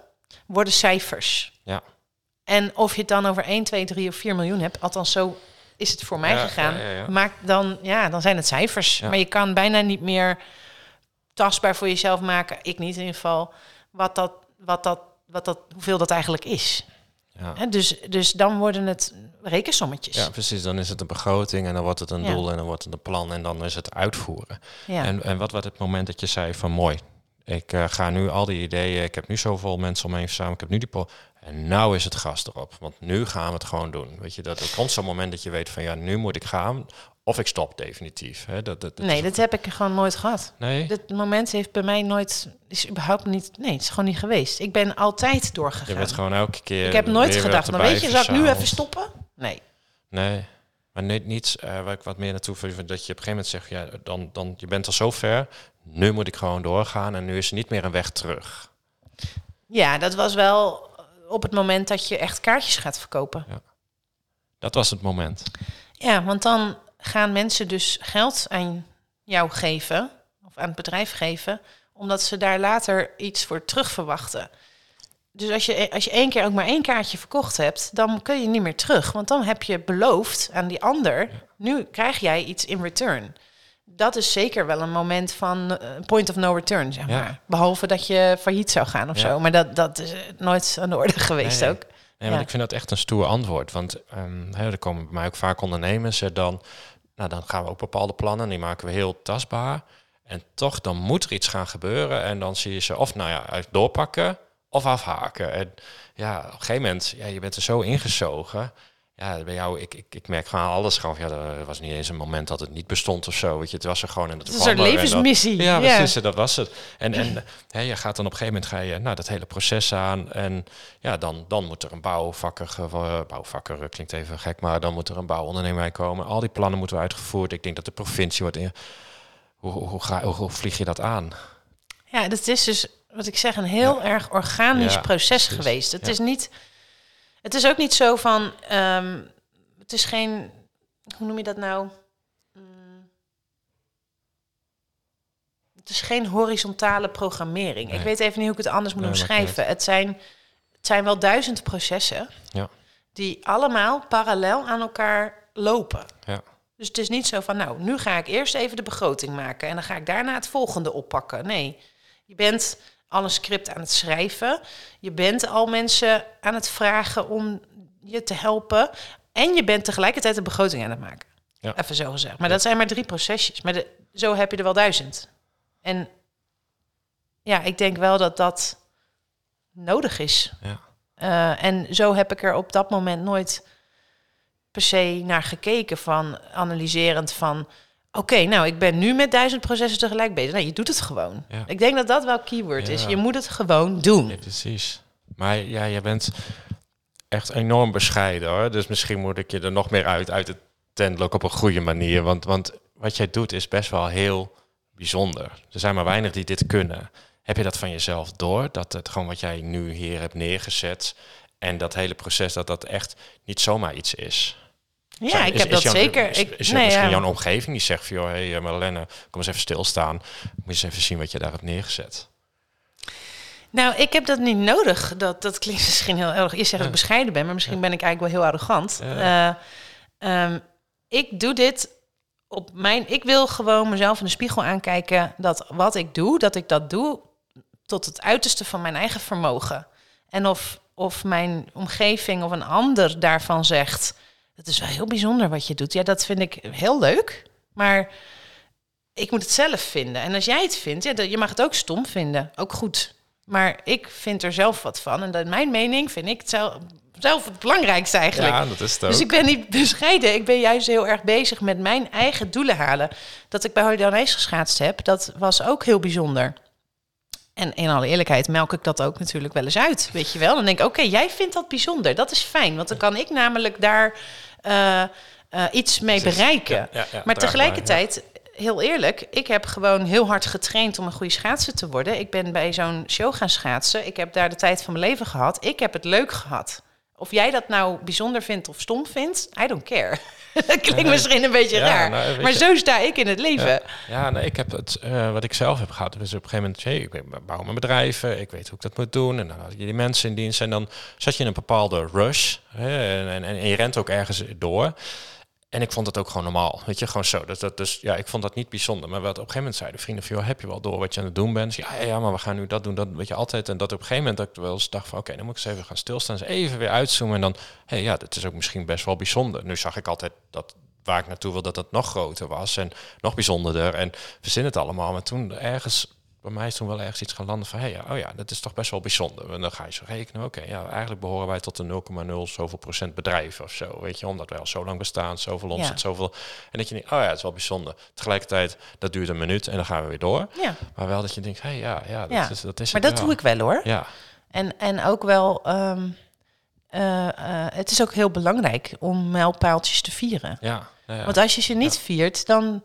worden cijfers. Ja. En of je het dan over 1, 2, 3 of 4 miljoen hebt, althans zo is het voor mij gegaan. Maak dan, ja, dan zijn het cijfers. Maar je kan bijna niet meer tastbaar voor jezelf maken. Ik niet in ieder geval. Wat dat, wat dat, wat dat, hoeveel dat eigenlijk is. Ja. dus, dus dan worden het rekensommetjes. Ja, precies. Dan is het een begroting en dan wordt het een doel en dan wordt het een plan en dan is het uitvoeren. Ja. En, en wat was het moment dat je zei van mooi, ik uh, ga nu al die ideeën, ik heb nu zoveel mensen om me heen verzameld, ik heb nu die en nou is het gas erop, want nu gaan we het gewoon doen. Weet je, dat er komt zo'n moment dat je weet van ja, nu moet ik gaan of ik stop definitief. Hè? Dat, dat, nee, dat heb ik gewoon nooit gehad. Nee. Dit moment heeft bij mij nooit, is überhaupt niet, nee, het is gewoon niet geweest. Ik ben altijd doorgegaan. Je bent gewoon elke keer. Ik heb nooit gedacht, maar weet je, zal ik nu even stoppen? Nee. Nee. Maar niet, niets uh, waar ik wat meer naartoe vind, dat je op een gegeven moment zegt, ja, dan, dan je bent al zo ver, nu moet ik gewoon doorgaan en nu is er niet meer een weg terug. Ja, dat was wel op het moment dat je echt kaartjes gaat verkopen. Ja. Dat was het moment. Ja, want dan gaan mensen dus geld aan jou geven, of aan het bedrijf geven, omdat ze daar later iets voor terug verwachten. Dus als je, als je één keer ook maar één kaartje verkocht hebt, dan kun je niet meer terug. Want dan heb je beloofd aan die ander, nu krijg jij iets in return dat is zeker wel een moment van uh, point of no return, zeg maar. Behalve dat je failliet zou gaan of zo. Maar dat, dat is nooit aan de orde *laughs* geweest ook. Nee, want ik vind dat echt een stoer antwoord. Want um, er komen bij mij ook vaak ondernemers. en dan, nou, dan gaan we ook bepaalde plannen, die maken we heel tastbaar. En toch, dan moet er iets gaan gebeuren. En dan zie je ze of nou ja, doorpakken of afhaken. En ja, op een gegeven moment, ja, je bent er zo ingezogen ja, bij jou, ik, ik, ik merk gewoon alles gewoon. Ja, er was niet eens een moment dat het niet bestond of zo. Weet je, het was er gewoon en dat het is een levensmissie. ja, precies, dat was het. En, en *clears throat* hè, je gaat dan op een gegeven moment ga je nou, dat hele proces aan. En ja, dan, dan moet er een bouwvakker, bouwvakker klinkt even gek, maar dan moet er een bouwondernemer bij komen. Al die plannen moeten uitgevoerd. Ik denk dat de provincie wordt in. Hoe, hoe, hoe, ga, hoe, hoe vlieg je dat aan? Ja, dat is dus wat ik zeg, een heel erg organisch Ja, proces precies. geweest. Het Ja. is niet. Het is ook niet zo van. ehm, het is geen. Hoe noem je dat nou? Mm. Het is geen horizontale programmering. Ik weet even niet hoe ik het anders moet Nee, omschrijven. Het zijn, het zijn wel duizend processen Ja. die allemaal parallel aan elkaar lopen. Ja. Dus het is niet zo van, nou, nu ga ik eerst even de begroting maken en dan ga ik daarna het volgende oppakken. Nee, je bent al een script aan het schrijven. Je bent al mensen aan het vragen om je te helpen. En je bent tegelijkertijd de begroting aan het maken. Ja. Even zo gezegd. Maar dat zijn maar drie procesjes. Maar de, zo heb je er wel duizend. En ja, ik denk wel dat dat nodig is. Ja. Eh, en zo heb ik er op dat moment nooit per se naar gekeken van analyserend van oké, nou ik ben nu met duizend processen tegelijk bezig. Nee, je doet het gewoon. Ja. Ik denk dat dat wel keyword is. Je moet het gewoon doen. Ja, precies. Maar ja, je bent echt enorm bescheiden hoor. Dus misschien moet ik je er nog meer uit, uit het tentelijk op een goede manier. Want, want wat jij doet is best wel heel bijzonder. Er zijn maar weinig die dit kunnen. Heb je dat van jezelf door? Dat het gewoon wat jij nu hier hebt neergezet en dat hele proces, dat dat echt niet zomaar iets is. Ja, Zijn- ik is- heb is dat zeker. Is, nee, misschien ja. jouw omgeving die zegt van, joh, hey, eh, Marlene, kom eens even stilstaan. Moet eens even zien wat je daar hebt neergezet. Nou, ik heb dat niet nodig. Dat, dat klinkt *laughs* misschien heel erg. Je zegt dat ik bescheiden ben, maar misschien ben ik eigenlijk wel heel arrogant. Eh, ehm, ik doe dit op mijn. Ik wil gewoon mezelf in de spiegel aankijken dat wat ik doe, dat ik dat doe tot het uiterste van mijn eigen vermogen. En of, of mijn omgeving of een ander daarvan zegt: Het is wel heel bijzonder wat je doet. Ja, dat vind ik heel leuk. Maar ik moet het zelf vinden. En als jij het vindt, ja, je mag het ook stom vinden. Ook goed. Maar ik vind er zelf wat van. En dat mijn mening vind ik zelf, zelf het belangrijkste eigenlijk. Ja, dat is het ook. Dus ik ben niet *laughs* bescheiden. Ik ben juist heel erg bezig met mijn eigen doelen halen. Dat ik bij Holiday geschaatst heb, dat was ook heel bijzonder. En in alle eerlijkheid melk ik dat ook natuurlijk wel eens uit. Weet je wel? Dan denk ik, oké, jij vindt dat bijzonder. Dat is fijn, want dan kan ik namelijk daar eh, eh, iets mee bereiken. Ja, ja, ja, maar tegelijkertijd, heel eerlijk, ik heb gewoon heel hard getraind om een goede schaatser te worden. Ik ben bij zo'n show gaan schaatsen. Ik heb daar de tijd van mijn leven gehad. Ik heb het leuk gehad. Of jij dat nou bijzonder vindt of stom vindt, I don't care. *laughs* dat klinkt misschien een beetje Ja, raar. nou, maar je- zo sta ik in het leven. Ja, ja nee, ik heb het, eh, wat ik zelf heb gehad. Dus op een gegeven moment, hey, ik bouw mijn bedrijven, ik weet hoe ik dat moet doen. En dan had je die mensen in dienst en dan zat je in een bepaalde rush. Hè, en, en, en je rent ook ergens door. En ik vond het ook gewoon normaal, weet je, gewoon zo. Dus, dat, dus ja, ik vond dat niet bijzonder. Maar wat op een gegeven moment zeiden vrienden van, joh, heb je wel door wat je aan het doen bent? Ja, ja, maar we gaan nu dat doen, dat weet je altijd. En dat op een gegeven moment dat ik wel eens dacht van, oké, dan moet ik eens even gaan stilstaan. Dus even weer uitzoomen en dan, hé, hey, ja, dat is ook misschien best wel bijzonder. Nu zag ik altijd dat waar ik naartoe wil, dat het nog groter was en nog bijzonderder. En verzin het allemaal. Maar toen ergens, bij mij is toen wel ergens iets gaan landen van, hé, hey, ja, oh ja, dat is toch best wel bijzonder. En dan ga je zo rekenen, oké, ja, eigenlijk behoren wij tot de 0,0 zoveel procent bedrijf of zo, weet je, omdat wij al zo lang bestaan, zoveel omzet, Ja. zoveel. En dat je denkt, oh ja, het is wel bijzonder. Tegelijkertijd, dat duurt een minuut en dan gaan we weer door. Ja. Maar wel dat je denkt, hé, hey, ja, ja, dat Ja. is, dat is Maar het dat doe ik wel hoor. Ja, En, en ook wel, ehm, eh, eh, het is ook heel belangrijk om mijlpaaltjes te vieren. ja, ja, ja. Want als je ze niet viert, dan,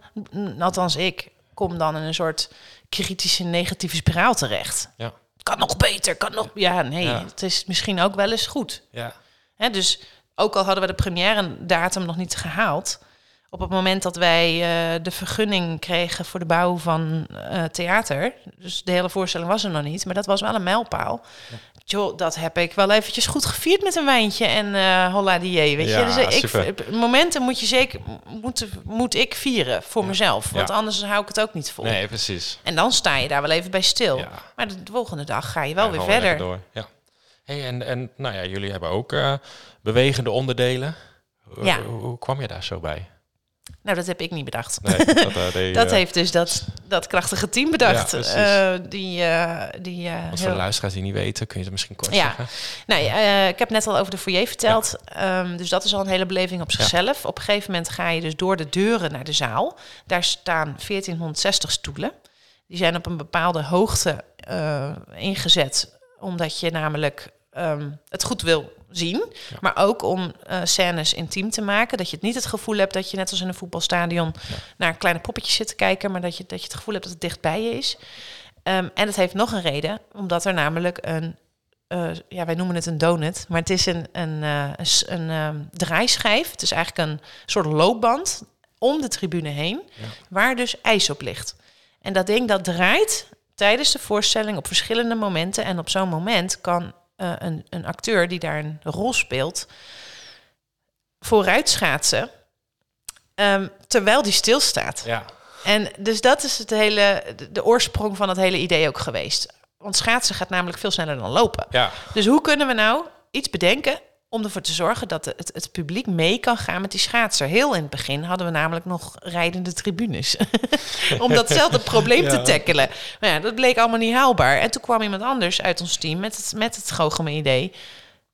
althans ik, kom dan in een soort kritische negatieve spiraal terecht. Ja. Kan nog beter, kan nog... Ja, nee, Ja. het is misschien ook wel eens goed. ja. Hè, dus ook al hadden we de première datum nog niet gehaald... op het moment dat wij eh, de vergunning kregen voor de bouw van eh, theater... dus de hele voorstelling was er nog niet, maar dat was wel een mijlpaal... Joh, dat heb ik wel eventjes goed gevierd met een wijntje en eh holla die weet je. Dus ik, momenten moet je zeker moet, moet ik vieren voor mezelf, want Ja. anders hou ik het ook niet vol. Nee, precies. En dan sta je daar wel even bij stil. Maar de volgende dag ga je wel weer verder. Door. Ja. Hey, en, en nou ja, jullie hebben ook eh, bewegende onderdelen. Ja. Hoe, hoe kwam je daar zo bij? Nou, dat heb ik niet bedacht. Nee, dat, eh, *laughs* Dat heeft dus dat, dat krachtige team bedacht. Ja. Eh, die, eh, die, Want voor de luisteraars die niet weten, kun je het misschien kort Ja. zeggen? Nee, ik heb net al over de foyer verteld. Ehm, dus dat is al een hele beleving op zichzelf. Op een gegeven moment ga je dus door de deuren naar de zaal. Daar staan 1460 stoelen. Die zijn op een bepaalde hoogte ingezet. Omdat je namelijk ehm, het goed wil zien. Maar ook om uh, scènes intiem te maken. Dat je het niet het gevoel hebt dat je net als in een voetbalstadion naar kleine poppetjes zit te kijken. Maar dat je, dat je het gevoel hebt dat het dichtbij je is. Um, en het heeft nog een reden, omdat er namelijk een uh, ja, wij noemen het een donut, maar het is een, een, uh, een, een um, draaischijf. Het is eigenlijk een soort loopband om de tribune heen, ja. waar dus ijs op ligt. En dat ding dat draait tijdens de voorstelling op verschillende momenten. En op zo'n moment kan uh, een, een acteur die daar een rol speelt, vooruit schaatsen, um, terwijl die stilstaat. Ja. En dus dat is het hele, de, de oorsprong van het hele idee ook geweest. Want schaatsen gaat namelijk veel sneller dan lopen. Ja. Dus hoe kunnen we nou iets bedenken om ervoor te zorgen dat het, het publiek mee kan gaan met die schaatser. Heel in het begin hadden we namelijk nog rijdende tribunes. *laughs* om datzelfde probleem ja. te tackelen. Maar ja, dat bleek allemaal niet haalbaar. En toen kwam iemand anders uit ons team met het, met het idee.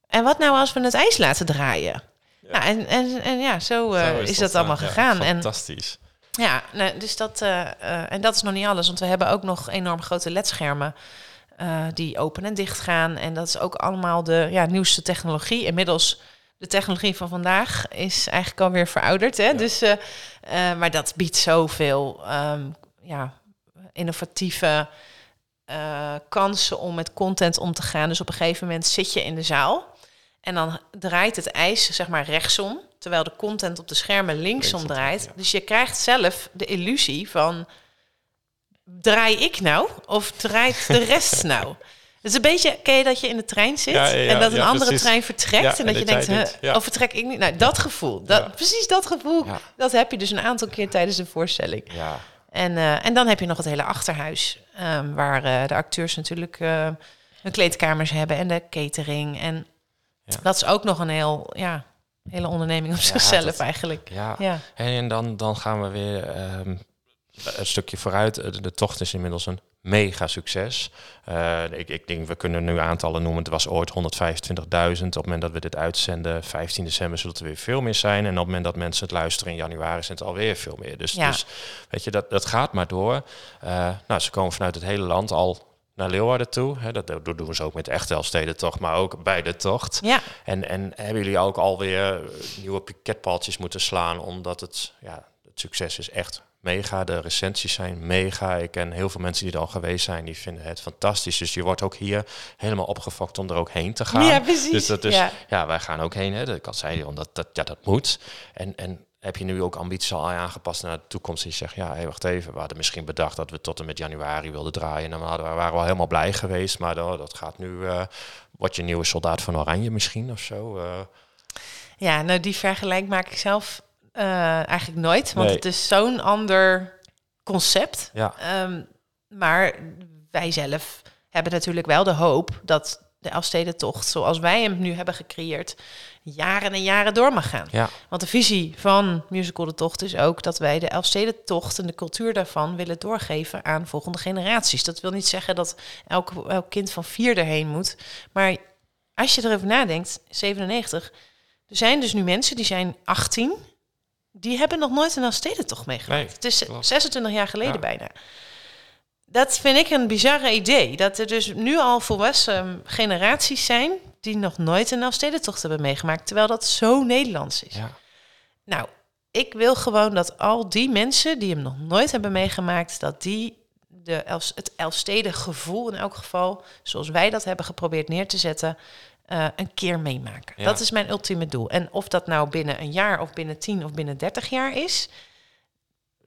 En wat nou als we het ijs laten draaien? Ja. Nou, en, en, en ja, zo, uh, zo is, is, dat, dat allemaal uh, gegaan. Fantastisch. En, ja, nou, dus dat, uh, en dat is nog niet alles. Want we hebben ook nog enorm grote ledschermen uh, die open en dicht gaan. En dat is ook allemaal de ja, nieuwste technologie. Inmiddels, de technologie van vandaag is eigenlijk alweer verouderd. Hè? Ja. Dus, uh, uh, maar dat biedt zoveel um, ja, innovatieve kansen om met content om te gaan. Dus op een gegeven moment zit je in de zaal. En dan draait het ijs zeg maar rechtsom, terwijl de content op de schermen linksom draait. Dus je krijgt zelf de illusie van draai ik nou of draait de *laughs* rest nou? Het is een beetje, ken je dat je in de trein zit ja, ja, en dat een andere precies. trein vertrekt en dat je denkt, huh, of vertrek ik niet? Nou, dat gevoel, dat, precies dat gevoel, dat heb je dus een aantal keer tijdens de voorstelling. Ja. En, uh, en dan heb je nog het hele achterhuis, um, waar uh, de acteurs natuurlijk uh, hun kleedkamers hebben en de catering. En dat is ook nog een heel, ja, hele onderneming op zichzelf dat, eigenlijk. Ja, en dan, dan gaan we weer... Um, een stukje vooruit. De tocht is inmiddels een mega succes. Uh, ik, ik, denk, we kunnen nu aantallen noemen. Het was ooit 125.000. Op het moment dat we dit uitzenden, 15 december, zullen het er weer veel meer zijn. En op het moment dat mensen het luisteren in januari, zijn het alweer veel meer. Dus, ja. dus weet je, dat, dat gaat maar door. Uh, nou, ze komen vanuit het hele land al naar Leeuwarden toe. Hè, dat, dat doen ze ook met echt Elfsteden toch, maar ook bij de tocht. Ja. En, en hebben jullie ook alweer nieuwe piketpaaltjes moeten slaan, omdat het, ja, het succes is echt mega. De recensies zijn mega. Ik ken heel veel mensen die er al geweest zijn, die vinden het fantastisch. Dus je wordt ook hier helemaal opgefokt om er ook heen te gaan. Ja, precies. Dus dat is, ja. ja, wij gaan ook heen. Hè. Dat kan zei omdat dat, ja, dat moet. En, en heb je nu ook ambities al aangepast naar de toekomst? Die zegt, ja, hey, wacht even. We hadden misschien bedacht dat we tot en met januari wilden draaien. En dan waren we, helemaal blij geweest. Maar dat, dat gaat nu, uh, word je nieuwe soldaat van Oranje misschien of zo? Uh. Ja, nou die vergelijk maak ik zelf uh, eigenlijk nooit, want nee. het is zo'n ander concept. Ja. Um, maar wij zelf hebben natuurlijk wel de hoop dat de Elfstedentocht, zoals wij hem nu hebben gecreëerd, jaren en jaren door mag gaan. Ja. Want de visie van Musical De Tocht is ook dat wij de Elfstedentocht en de cultuur daarvan willen doorgeven aan volgende generaties. Dat wil niet zeggen dat elk, elk kind van vier erheen moet. Maar als je erover nadenkt, 97, er zijn dus nu mensen die zijn 18 die hebben nog nooit een Elfstedentocht meegemaakt. Nee, het is klopt. 26 jaar geleden ja. bijna. Dat vind ik een bizarre idee. Dat er dus nu al volwassen generaties zijn die nog nooit een Elfstedentocht hebben meegemaakt, terwijl dat zo Nederlands is. Ja. Nou, ik wil gewoon dat al die mensen die hem nog nooit hebben meegemaakt, dat die de Elf, het Elfsteden gevoel in elk geval, zoals wij dat hebben geprobeerd neer te zetten, uh, een keer meemaken. Ja. Dat is mijn ultieme doel. En of dat nou binnen een jaar of binnen tien of binnen dertig jaar is,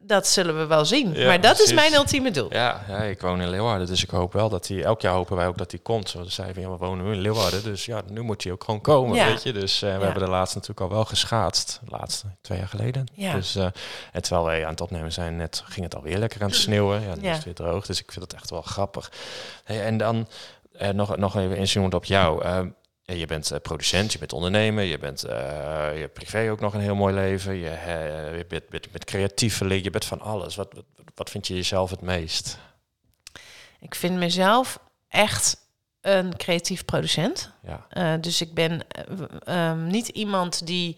dat zullen we wel zien. Ja, maar dat precies. is mijn ultieme doel. Ja, ja, ik woon in Leeuwarden, dus ik hoop wel dat hij... Elk jaar hopen wij ook dat hij komt. Zoals zei van, ja, we wonen nu in Leeuwarden, dus ja, nu moet hij ook gewoon komen, ja. weet je. Dus uh, we hebben de laatste natuurlijk al wel geschaatst. De laatste twee jaar geleden. Ja. Dus, uh, en terwijl wij aan het opnemen zijn, net ging het alweer lekker aan het sneeuwen. Ja, dan is het weer droog, dus ik vind het echt wel grappig. Hey, en dan... Uh, nog, nog even inzoomend op jou. Je bent uh, producent, je bent ondernemer, je bent uh, je hebt privé ook nog een heel mooi leven. Je, uh, je bent, bent, bent creatieveling, je bent van alles. Wat, wat, wat vind je jezelf het meest? Ik vind mezelf echt een creatief producent. Ja. dus ik ben um, niet iemand die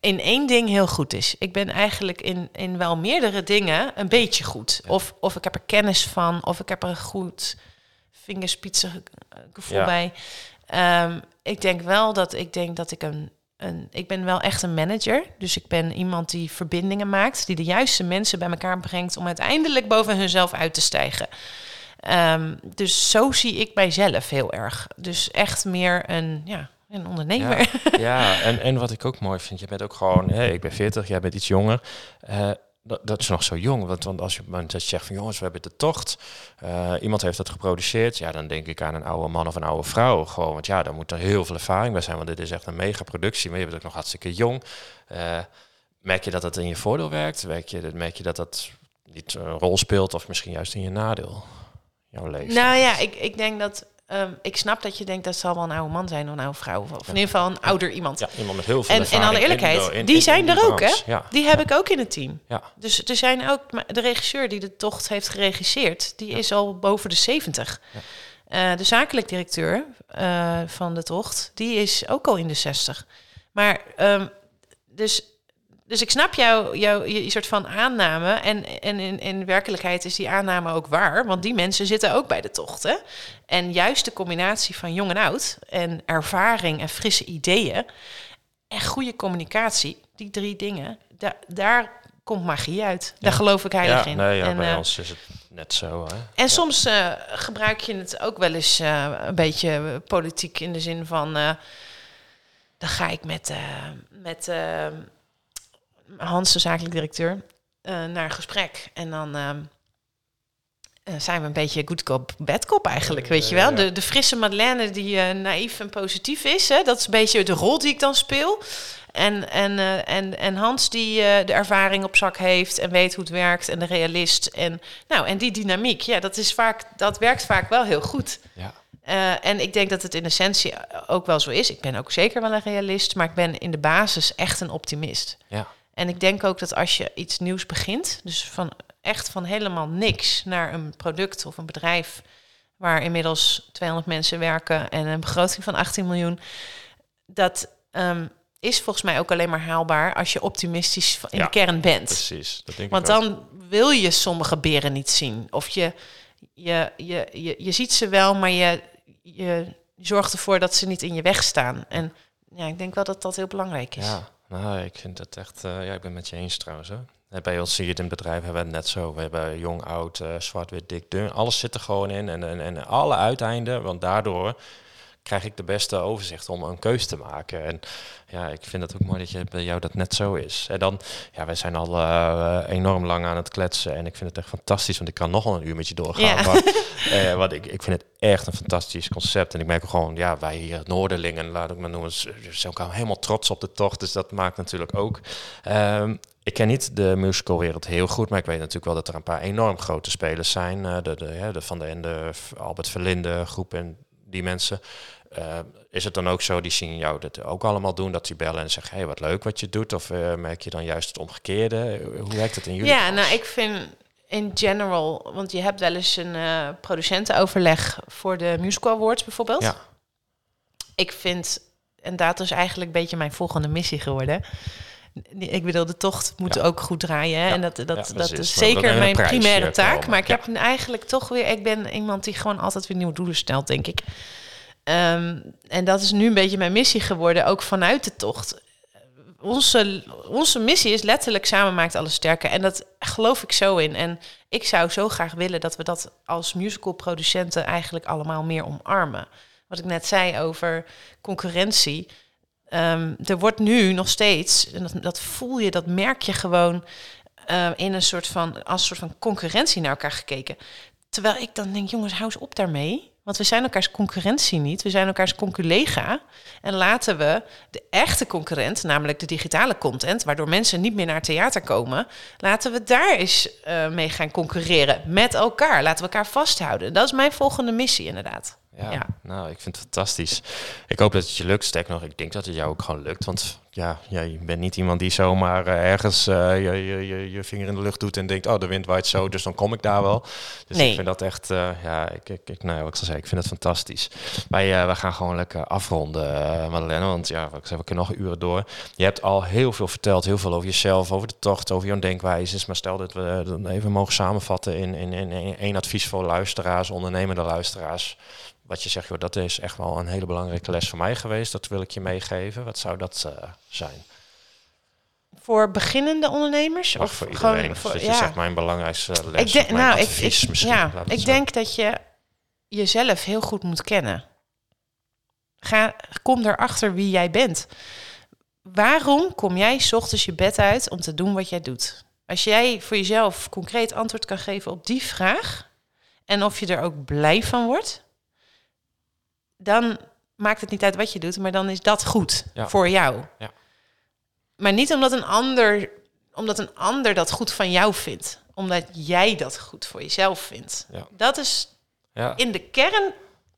in één ding heel goed is. Ik ben eigenlijk in, in wel meerdere dingen een beetje goed. Ja. Of, of ik heb er kennis van, of ik heb er een goed vingerspitsen gevoel ja. bij. Ehm, ik denk wel dat ik denk dat ik een, een. Ik ben wel echt een manager. Dus ik ben iemand die verbindingen maakt, die de juiste mensen bij elkaar brengt om uiteindelijk boven hunzelf uit te stijgen. Ehm, dus zo zie ik mijzelf heel erg. Dus echt meer een, ja, een ondernemer. Ja, *laughs* ja, en, en wat ik ook mooi vind, je bent ook gewoon, hè, ik ben 40, jij bent iets jonger. Uh, dat, dat, is nog zo jong. Want, want als je dat zegt van jongens, we hebben de tocht. Uh, iemand heeft dat geproduceerd. Ja, dan denk ik aan een oude man of een oude vrouw. Gewoon, want ja, daar moet er heel veel ervaring bij zijn. Want dit is echt een mega productie. Maar je bent ook nog hartstikke jong. Uh, merk je dat dat in je voordeel werkt? Merk je, merk je dat dat niet een rol speelt of misschien juist in je nadeel? Jouw leven? Nou ja, ik, ik denk dat Um, ik snap dat je denkt dat zal wel een oude man zijn of een oude vrouw. Of in ieder geval een ouder iemand. Ja, iemand met heel veel En in alle eerlijkheid, die zijn er ook, hè? Ja. Die heb ik ook in het team. Ja. Dus er zijn ook... De regisseur die de tocht heeft geregisseerd... die is al boven de 70. Uh, de zakelijk directeur uh, van de tocht... die is ook al in de 60. Maar... Um, dus dus ik snap jouw jou, je soort van aanname. En, en in, in werkelijkheid is die aanname ook waar. Want die mensen zitten ook bij de tocht. Hè? En juist de combinatie van jong en oud. En ervaring en frisse ideeën. En goede communicatie. Die drie dingen. Da daar komt magie uit. Daar geloof ik heilig ja, in. Nee, ja, en, bij uh, ons is het net zo. Hè? En soms uh, gebruik je het ook wel eens uh, een beetje politiek. In de zin van... dan ga ik met... met Hans, de zakelijk directeur, uh, naar gesprek. En dan uh, zijn we een beetje good cop, bad cop eigenlijk, weet je wel. De, de frisse Madeleine die uh, naïef en positief is. Hè? Dat is een beetje de rol die ik dan speel. En, en, en, en Hans die de ervaring op zak heeft en weet hoe het werkt en de realist. En, nou, en die dynamiek, ja, dat, is vaak, dat werkt vaak wel heel goed. Ja. Uh, en ik denk dat het in essentie ook wel zo is. Ik ben ook zeker wel een realist, maar ik ben in de basis echt een optimist. Ja. En ik denk ook dat als je iets nieuws begint, dus van echt van helemaal niks naar een product of een bedrijf waar inmiddels 200 mensen werken en een begroting van 18 miljoen, dat um, is volgens mij ook alleen maar haalbaar als je optimistisch in ja, de kern bent. Precies. Dat denk Want ik dan wil je sommige beren niet zien. Of je, je, je, je, je ziet ze wel, maar je, je zorgt ervoor dat ze niet in je weg staan. En ja, ik denk wel dat dat heel belangrijk is. Ja. Nou, ik vind het echt, uh, ja, ik ben met je eens trouwens. Hè. Bij ons zie je het in het bedrijf, hebben we het net zo. We hebben jong, oud, uh, zwart, wit, dik, dun. Alles zit er gewoon in. En, en, en alle uiteinden, want daardoor krijg ik de beste overzicht om een keus te maken. En ja, ik vind het ook mooi dat je, bij jou dat net zo is. En dan, ja, wij zijn al uh, enorm lang aan het kletsen. En ik vind het echt fantastisch, want ik kan nog wel een uur met je doorgaan. Ja. Maar, uh, wat ik, ik vind het echt een fantastisch concept. En ik merk gewoon, ja, wij hier Noorderlingen, laat ik maar noemen, zijn ook helemaal trots op de tocht. Dus dat maakt natuurlijk ook. Um, ik ken niet de musicalwereld heel goed, maar ik weet natuurlijk wel dat er een paar enorm grote spelers zijn. Uh, de, de, de Van de Ende, Albert Verlinde groep en die mensen. Uh, is het dan ook zo, die zien jou dat ook allemaal doen, dat die bellen en zeggen, hey, wat leuk wat je doet? Of uh, merk je dan juist het omgekeerde? Hoe werkt het in jullie? Ja, nou, ik vind in general, want je hebt wel eens een uh, producentenoverleg voor de Musical Awards bijvoorbeeld. Ja. Ik vind, en dat is eigenlijk een beetje mijn volgende missie geworden. Ik bedoel, de tocht moet ja. ook goed draaien. Hè? Ja. En dat, dat, ja, dat is zeker mijn primaire taak. Komen. Maar ik heb eigenlijk toch weer... Ik ben iemand die gewoon altijd weer nieuwe doelen stelt, denk ik. Um, en dat is nu een beetje mijn missie geworden, ook vanuit de tocht. Onze, onze missie is letterlijk samen maakt alles sterker. En dat geloof ik zo in. En ik zou zo graag willen dat we dat als musicalproducenten eigenlijk allemaal meer omarmen. Wat ik net zei over concurrentie. Um, er wordt nu nog steeds, en dat, dat voel je, dat merk je gewoon uh, in een soort van, als een soort van concurrentie naar elkaar gekeken. Terwijl ik dan denk, jongens, hou eens op daarmee. Want we zijn elkaars concurrentie niet. We zijn elkaars conculega. En laten we de echte concurrent, namelijk de digitale content, waardoor mensen niet meer naar theater komen, laten we daar eens uh, mee gaan concurreren met elkaar. Laten we elkaar vasthouden. Dat is mijn volgende missie, inderdaad. Ja, ja, nou, ik vind het fantastisch. Ik hoop dat het je lukt. Sterk nog, ik denk dat het jou ook gewoon lukt. Want ja, ja je bent niet iemand die zomaar uh, ergens uh, je, je, je, je, vinger in de lucht doet en denkt, oh, de wind waait zo, dus dan kom ik daar wel. Dus nee. ik vind dat echt, uh, ja, ik, ik, ik, nou, wat ik zal zeggen, ik vind het fantastisch. Wij we gaan gewoon lekker afronden, Madeleine, want ja, wat ik zei, we kunnen nog uren door. Je hebt al heel veel verteld, heel veel over jezelf, over de tocht, over jouw denkwijzes. Maar stel dat we dan even mogen samenvatten in, in, in, in één advies voor luisteraars, ondernemende luisteraars wat je zegt, joh, dat is echt wel een hele belangrijke les voor mij geweest. Dat wil ik je meegeven. Wat zou dat zijn? Voor beginnende ondernemers? of voor iedereen. Gewoon, voor, dat je zegt mijn belangrijkste les. Ik denk, nou, ik, ik, Ja, ik denk dat je jezelf heel goed moet kennen. Ga, kom erachter wie jij bent. Waarom kom jij s ochtends je bed uit om te doen wat jij doet? Als jij voor jezelf concreet antwoord kan geven op die vraag en of je er ook blij van wordt, dan maakt het niet uit wat je doet, maar dan is dat goed voor jou. Ja. Maar niet omdat een ander, omdat een ander dat goed van jou vindt, omdat jij dat goed voor jezelf vindt. Ja. Dat is in de kern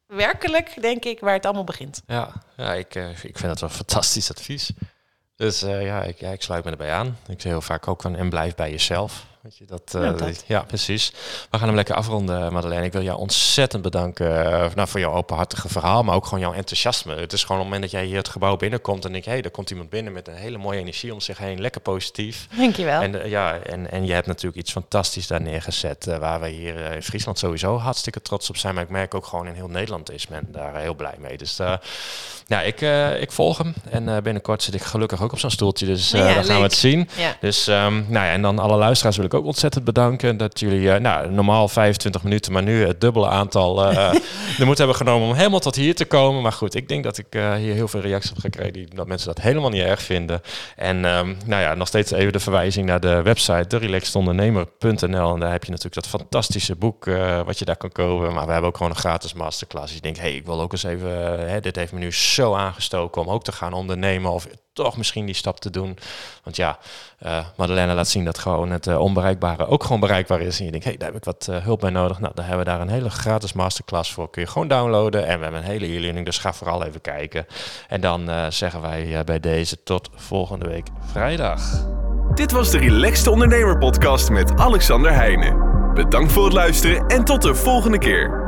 werkelijk, denk ik, waar het allemaal begint. Ja, ja ik, uh, ik vind dat wel fantastisch advies. Dus uh, ja, ik, ja, ik sluit me erbij aan. Ik zeg heel vaak ook van en blijf bij jezelf. Weet je, dat, uh, ja, precies. We gaan hem lekker afronden, Madeleine. Ik wil jou ontzettend bedanken uh, nou, voor jouw openhartige verhaal, maar ook gewoon jouw enthousiasme. Het is gewoon op het moment dat jij hier het gebouw binnenkomt en denk, hé, hey, er komt iemand binnen met een hele mooie energie om zich heen, lekker positief. Dankjewel. En, uh, ja, en, en je hebt natuurlijk iets fantastisch daar neergezet, waar we hier in Friesland sowieso hartstikke trots op zijn, maar ik merk ook gewoon in heel Nederland is men daar heel blij mee. Dus ja, ik, ik volg hem en binnenkort zit ik gelukkig ook op zo'n stoeltje, dus ja, dan gaan we het zien. Ja. Dus um, nou ja, en dan alle luisteraars wil ik ook ontzettend bedanken dat jullie, uh, nou, normaal 25 minuten, maar nu het dubbele aantal uh, *laughs* de moed hebben genomen om helemaal tot hier te komen. Maar goed, ik denk dat ik hier heel veel reacties heb gekregen dat mensen dat helemaal niet erg vinden. En um, nou ja, nog steeds even de verwijzing naar de website, derelaxedondernemer.nl. En daar heb je natuurlijk dat fantastische boek wat je daar kan kopen. Maar we hebben ook gewoon een gratis masterclass. Je denkt, hé, hey, ik wil ook eens even, hè, dit heeft me nu zo aangestoken om ook te gaan ondernemen of toch misschien die stap te doen. Want ja, uh, Madeleine laat zien dat gewoon het uh, onbereikbare ook gewoon bereikbaar is. En je denkt, hé, hey, daar heb ik wat uh, hulp bij nodig. Nou, dan hebben we daar een hele gratis masterclass voor. Kun je gewoon downloaden. En we hebben een hele e-learning, dus ga vooral even kijken. En dan zeggen wij bij deze tot volgende week vrijdag. Dit was de Relaxed Ondernemer podcast met Alexander Heijnen. Bedankt voor het luisteren en tot de volgende keer.